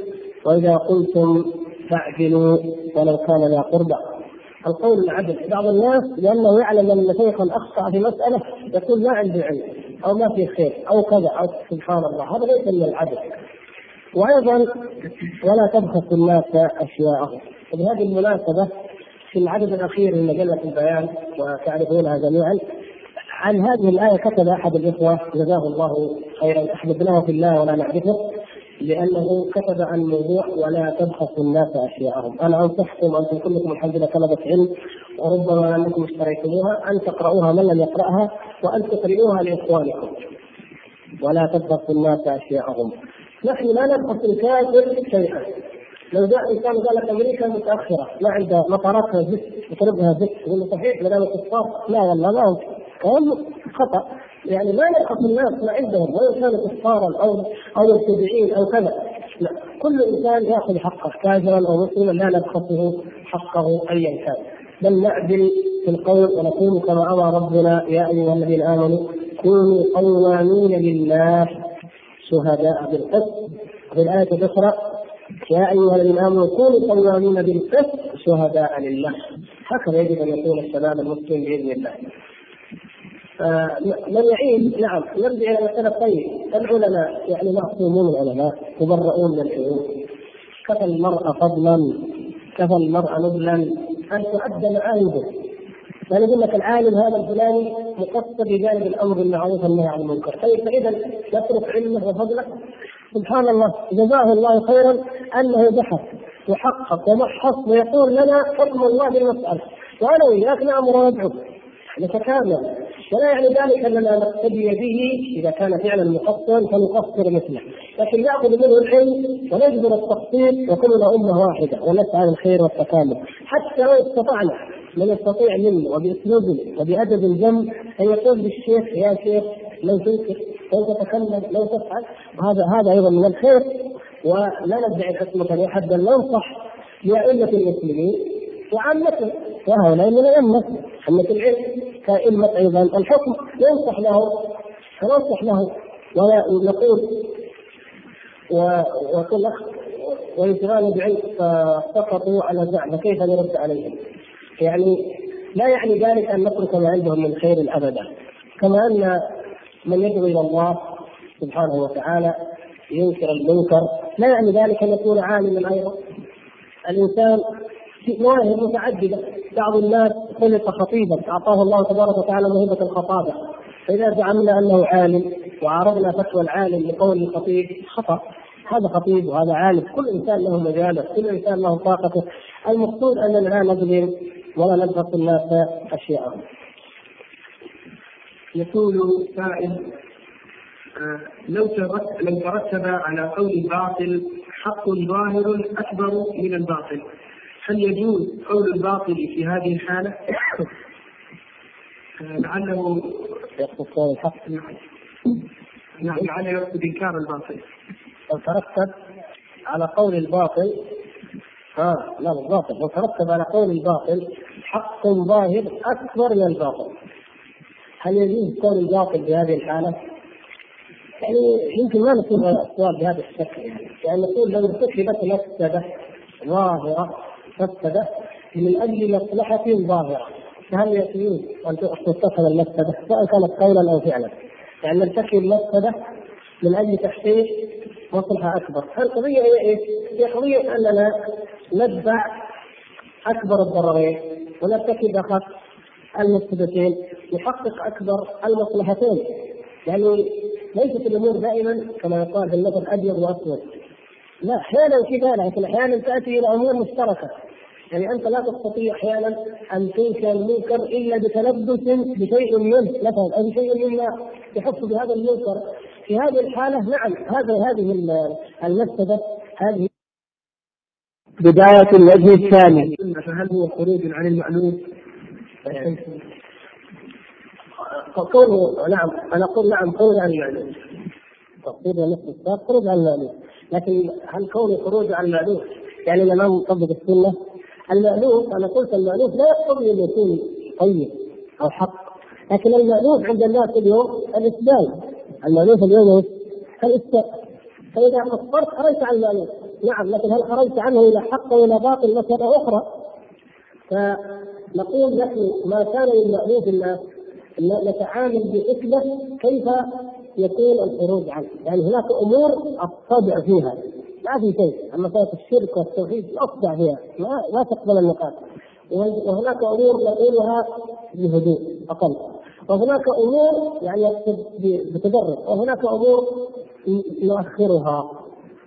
وإذا قلتم فاعدلوا ولو كان ذا قربى. القول العدل. بعض الناس لأنه يعلم أن شيخا أخطأ في مسألة يقول ما عندي علم أو ما في خير أو كذا أو سبحان الله. هذا ليس من العدل. وأيضا ولا تبخس الناس أشياءهم. وبهذه المناسبة في العدد الأخير من مجلة البيان وتعرفونها جميعا عن هذه الآية كتب أحد الإخوة جزاه الله خيرا له في الله ولا نعرفه لأنه كتب عن موضوع ولا تبخسوا الناس أشياءهم، أنا أنصحكم أنتم كلكم الحمد لله طلبة علم وربما أنكم اشتريتموها أن تقرؤوها من لم يقرأها وأن تقرئوها لإخوانكم. ولا تبخسوا الناس أشياءهم. نحن لا نبخس الكافر شيئا. لو جاء إنسان قال لك أمريكا متأخرة ما عندها مطاراتها زفت وطرقها زفت يقول صحيح ما دام لا والله ما هو كلام خطأ. يعني ما يبحث الناس ما عندهم وإن كانوا كفارا أو أو مبتدعين أو كذا. لا كل إنسان يأخذ حقه كافرا أو مسلما لا نبخسه حقه ايا كان. بل نعدل في القول ونقول كما أمر ربنا يا أيها الذين آمنوا كونوا قوامين لله شهداء بالقسط. في الآية الأخرى يا أيها الذين آمنوا كونوا قوامين بالقسط شهداء لله. هكذا يجب أن يكون الشباب المسلم بإذن الله. من يعيش نعم نرجع إلى مساله طيب العلماء يعني معصومون العلماء مبرؤون من العيوب كفى المرء فضلا كفى المرء نبلا أن تؤدى معايبه يعني يقول لك العالم هذا الفلاني مقصر بجانب الأمر بالمعروف والنهي عن المنكر، طيب فاذا يترك علمه وفضله. سبحان الله جزاه الله خيرا أنه بحث وحقق ومحص ويقول لنا حكم الله بالمسألة. وأنا وياك نامر وندعو نتكامل ولا يعني ذلك اننا نقتدي به إذا كان فعلا مقصرا فنقصر مثله. لكن نأخذ منه العلم ونجبر التقصير وكلنا أمة واحدة ونسعى للخير والتكامل. حتى لو استطعنا من يستطيع منا وبأسلوب وبأدب جم أن يقول للشيخ يا شيخ لو تنكر لو تتكلم لو تفعل. هذا هذا أيضا من الخير. ولا ندعي الحكمة لأحد بل ننصح لأئمة المسلمين وعامته وهؤلاء من الأمة أمة العلم كأئمة أيضا. الحكم ينصح له فننصح له. ونقول وكل أخ ويشغلوا بعلم فسقطوا على زعم. فكيف نرد عليهم؟ يعني لا يعني ذلك أن نترك ما عندهم من خير أبدا. كما أن من يدعو إلى الله سبحانه وتعالى ينكر المنكر. لا يعني ذلك أن يكون عالما أيضا. الإنسان مواهب متعدده بعض الناس خلق خطيبا أعطاه الله تبارك وتعالى موهبة الخطابة. فإذا زعمنا أنه عالم وعرضنا فتوى العالم لقول الخطيب خطأ. هذا خطيب وهذا عالم. كل إنسان له مجاله كل إنسان له طاقته. المقصود اننا لا نظلم ولا نبغض الناس أشياءهم. يقول سائل آه، لو لو ترتب على قول الباطل حق ظاهر أكبر من الباطل. هل يجوز قول الباطل في هذه الحالة؟ لعله يقصد قول الحق. نعم لعله يقصد إنكار الباطل. لو ترتب على قول الباطل آه لا الباطل لو ترتب على قول الباطل حق ظاهر أكبر من الباطل. هل يجوز قول الباطل بهذه الحالة؟ يعني يمكن ما نصير السؤال بهذا الشكل يعني. يعني نقول لو ارتكبت مفسده ظاهرة مفسده من أجل مصلحة ظاهرة. فهل يجوز أن تتخذ المفسدة؟ سواء كانت قولا أو فعلا. يعني نرتكب المفسدة من أجل تحقيق مصلحة أكبر. القضية هي إيش؟ هي قضية أننا ندفع أكبر الضررين ونرتكب اخف المفسدتين نحقق أكبر المصلحتين. يعني ليست الأمور دائما كما يقال في المثل أبيض وأسود. لا أحيانا كذا لكن أحيانا تأتي إلى أمور مشتركة. يعني أنت لا تستطيع أحيانا أن تنكر المنكر إلا بتلبس بشيء منه مثلا أو بشيء مما يحس بهذا المنكر. في هذه الحالة نعم هذا هذه المفسدة هذه بداية الوجه الثاني. فهل هو خروج عن المألوف؟ قوله نعم أنا أقول نعم خروج عن المألوف تفصيل نفس خروج عن المألوف لكن هل كونه خروج عن المألوف يعني الامام مطبق السنة؟ المألوف أنا قلت المألوف لا يقتضي ان يكون طيب أو حق. لكن المألوف عند الناس اليوم الإسلام. المألوف اليوم الإسلام. فإذا قصرت خرجت عن المألوف. نعم لكن هل خرجت عنه إلى حق والى باطل مسألة أخرى؟ فنقول نحن ما كان من مألوف الناس نتعامل بحكمة كيف يكون الخروج عنه، يعني هناك أمور الطبع فيها. ما في شيء، أما مسألة الشرك والتوحيد اصدع فيها. ما, ما تقبل النقاش وهناك أمور نقولها بهدوء أقل. وهناك أمور يعني بتدرج. وهناك أمور نؤخرها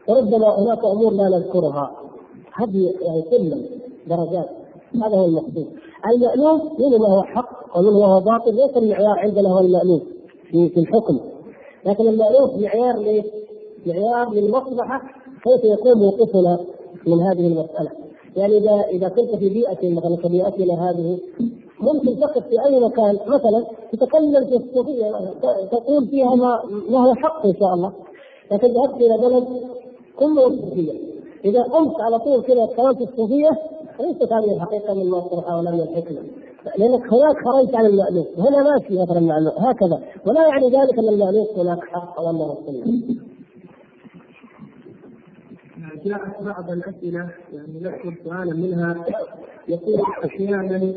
وربما هناك أمور لا نذكرها. هذه يعني سلم درجات. هذا هو المقصود. المألوف من هو حق ومن هو باطل. ليس المعيار عندنا هو المألوف في في الحكم. لكن المألوف معيار ليه؟ معيار للمصلحة كيف يكون موقفنا من هذه المسألة؟ يعني إذا إذا كنت في بيئة مثلا كبيئتنا هذه ممكن تقف في أي مكان مثلا تتكلم في الصوفية تقول فيها ما, ما هو حق إن شاء الله. لكن ذهبت إلى بلد كله الصوفية إذا قمت على طول كذا كلمت الصوفية ليست هذه الحقيقة من المصلحة ولا من الحكمة. لأنك هناك خرجت عن المألوف. هنا ماشي مثلا المألوف هكذا. ولا يعني ذلك إن المألوف هناك حق أو انه سنه جاءت بعض الأسئلة يعني نذكر سؤالا منها يقول أحيانا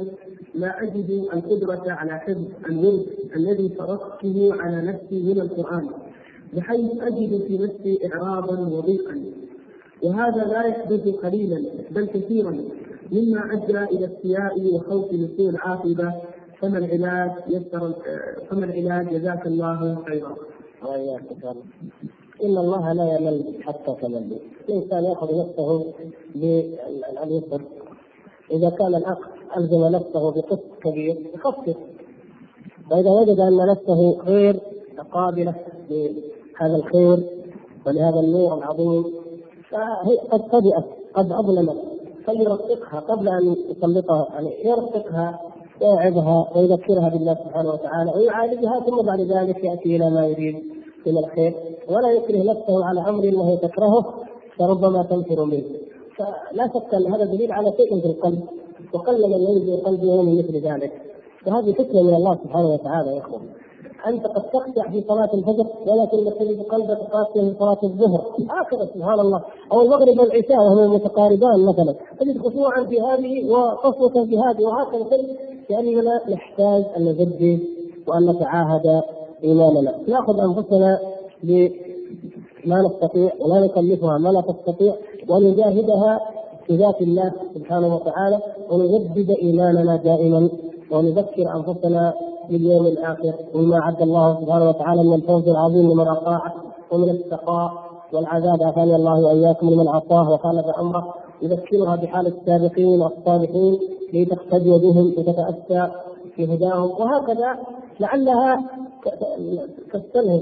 لا أجد القدرة على حفظ الورد الذي فرضته على نفسي من القرآن بحيث أجد في نفسي اعراضا وضيقا. وهذا لا يحدث قليلا بل كثيرا مما أدى إلى استيائي وخوفي من سوء العاقبة فما العلاج يسر فما العلاج؟ جزاك الله خيرا. إن الله لا يمل حتى تمل. الإنسان يأخذ نفسه باليسر إذا كان الأخ ألزم نفسه بقسط كبير يخفف. واذا وجد أن نفسه غير قابله لهذا الخير ولهذا النور العظيم فهي قد فجأت قد أظلمت. فليرققها قبل أن يسلطها يعني يرققها ويوعظها ويذكرها بالله سبحانه وتعالى ويعالجها ثم بعد ذلك يأتي إلى ما يريد. من الخير ولا يكره نفسه على أمر انه تكرهه فربما تنفر منه. فلا شك أن هذا دليل على شيء في القلب وقل من ينزل قلبه من مثل ذلك. وهذه فتنه من الله سبحانه وتعالى يا أخوان. أنت قد تخشع في صلاة الفجر ولكن تجد قلبك قاسيا في صلاة الظهر. هكذا سبحان الله. أو المغرب والعشاء وهما متقاربان مثلا. تجد خشوعا في هذه وقسوه في هذه وهكذا. لأننا نحتاج أن نجدد وأن نتعاهد ايماننا نأخذ أنفسنا بما نستطيع ولا نكلفها ما لا تستطيع ونجاهدها في ذات الله سبحانه وتعالى ونجدد إيماننا دائما ونذكر أنفسنا باليوم الآخر وما اعد الله سبحانه وتعالى من الفوز العظيم لمن اطاعه ومن الشقاء والعذاب عافاني الله وإياكم لمن عصاه وخالف أمره. يذكرها بحال السابقين والصالحين لتقتدي بهم وتتاسى في هداهم وهكذا لعلها تستنهض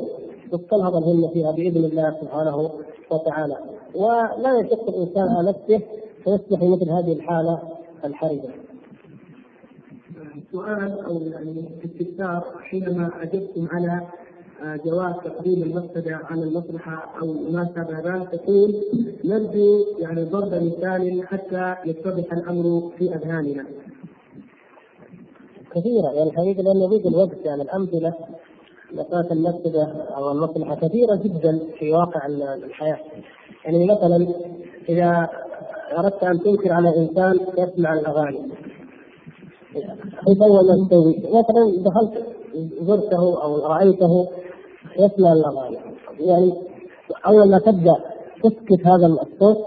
تستنهض الهمة فيها بإذن الله سبحانه وتعالى ولا يشق الإنسان على نفسه فيصبح مثل هذه الحالة الحرجة. سؤال أو يعني استفسار حينما أجبتم على جواز تقديم المفسدة على المصلحة أو ما شابه ذلك تقول نرجو يعني ضرب مثال حتى يتضح الأمر في أذهاننا. كثيرة يعني الحقيقة لأنه يضيق الوقت يعني الأمثلة مسألة المفسدة أو المصلحة كثيرة جدا في واقع الحياة. يعني مثلا إذا أردت أن تنكر على إنسان يسمع الأغاني كيف ما تسوي؟ مثلا دخلت زرته أو رأيته يسمع الأغاني يعني أول ما تبدأ تسكت هذا الصوت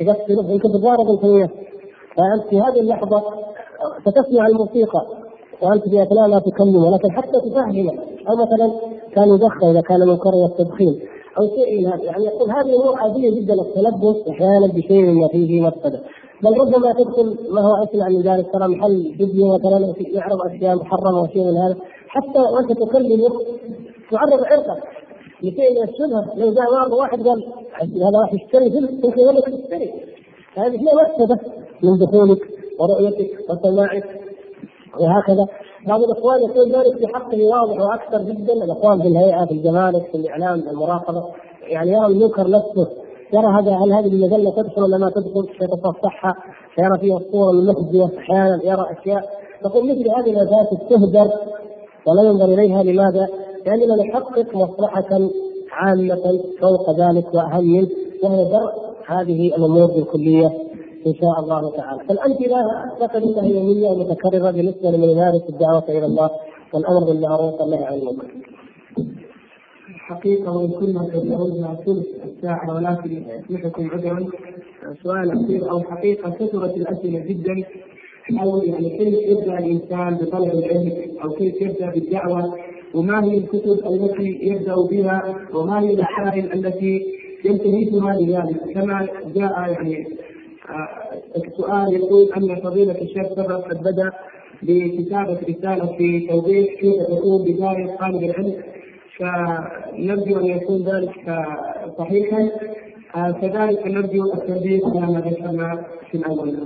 تقفله يمكن تتضارب انت وياه فأنت في هذه اللحظة ستسمع الموسيقى وأنت في اثناء ما تكلمه لكن حتى تفهمه أو مثلا كان يدخن إذا كان منكرا التدخين. أو شيء من هذا. يعني يقول هذه أمور عادية جدا التلبس أحيانا بشيء ما فيه مفسدة. بل ربما تدخل ما هو اسمع من ذلك ترى محل فيديو مثلا يعرض أشياء محرمة وشيء من هذا. حتى وأنت تكلمه تعرض عرقك لشيء من الشبهة. لو جاء واحد قال هذا راح يشتري فيلم يمكن يقول لك تشتري. هذه فيها مفسدة من دخولك ورؤيتك وسماعك. وهكذا. بعض الإخوان يقول ذلك في حقه واضح وأكثر جدا. الإخوان في الهيئة في الجمارك في الإعلام في المراقبة. يعني يرى المنكر نفسه. يرى هذا هل هذه المجلة تدخل ولا ما تدخل؟ يتصفحها يرى فيها الصور المخزيه أحيانا يرى أشياء. تقول مثل هذه المفاسد تهدر ولا ينظر إليها. لماذا؟ لاننا نحقق مصلحة عامة فوق ذلك وأهم منه وهي درء هذه الأمور بالكلية. إن شاء الله تعالى، فالامثله اعتقد أنها يومية ومتكررة بالنسبة لمن يمارس الدعوة إلى الله والأمر بالمعروف والنهي عن المنكر. حقيقة وإن كنا تدعون ثلث الساعة ولكن يسمحكم عذرا. سؤال أخير أو حقيقة كثرت الأسئلة جدا. حول يعني كيف يبدأ الإنسان بطلب العلم أو كيف يبدأ بالدعوة؟ وما هي الكتب التي يبدأ بها؟ وما هي المسائل التي ينتهيها لذلك؟ كما جاء يعني السؤال يقول أن فضيلة الشيخ سبق قد بدأ بكتابة رسالة في توضيح كيف تكون بداية طالب العلم. فنرجو أن يكون ذلك صحيحا. كذلك نرجو التنبيه على ما ذكرنا في الأول.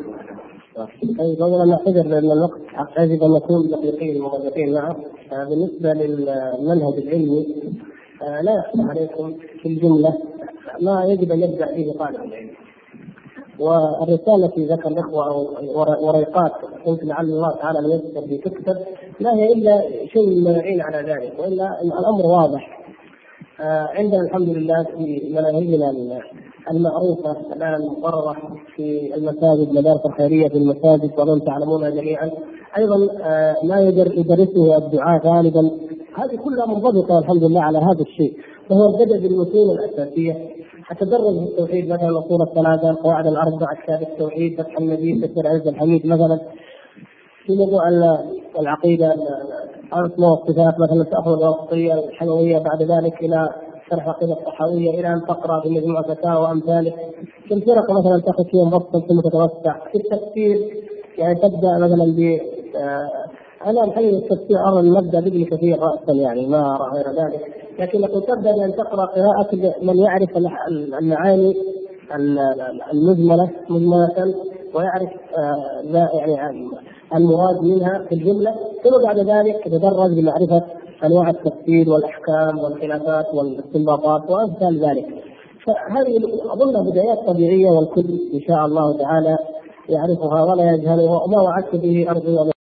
طيب اولا نعتذر لأن الوقت يجب أن نكون دقيقين موظفين معه بالنسبة للمنهج العلمي لا يخفى عليكم في الجملة ما يجب أن يبدأ به طالب العلم. والرسالة التي ذكر الاخوه أو وريقات قلت لعل الله تعالى أن يذكر في تكتب لا هي إلا شيء من على ذلك وإلا الأمر واضح. آه، عندنا الحمد لله في مناهجنا المعروفة الآن مقررة في المساجد المدارس الخيرية في المساجد ومن تعلمونها جميعا. أيضا آه، ما يدرسه الدعاء غالبا. هذه كلها منضبطة الحمد لله على هذا الشيء وهو البدء بالمتون الأساسية. أتدرج في التوحيد مثلا الاصول الثلاثه القواعد الاربعه كتاب التوحيد فتح المجيد تفسير عز الحميد مثلا. في موضوع العقيدة الاسماء والصفات مثلا تاخذ الوسطية الحلويه بعد ذلك إلى شرح العقيده الصحويه إلى أن تقرأ في مجموعه فتاوى وامثاله في الفرق مثلا تاخذ فيهم مبسط ثم تتوسع؟ في التفسير يعني تبدأ مثلا ب آه، أنا الحقيقة التفسير أرى ان بابن كثير راسا يعني ما أرى غير ذلك. لكن تبدا بأن تقرأ قراءة من يعرف المعاني المجملة مجملة ويعرف آه، يعني المراد منها في الجملة ثم بعد ذلك تتدرج بمعرفة أنواع التفسير والأحكام والخلافات والاستنباطات وأمثال ذلك. فهذه اظنها بدايات طبيعية والكل إن شاء الله تعالى يعرفها ولا يجهلها وما وعدت به أرجو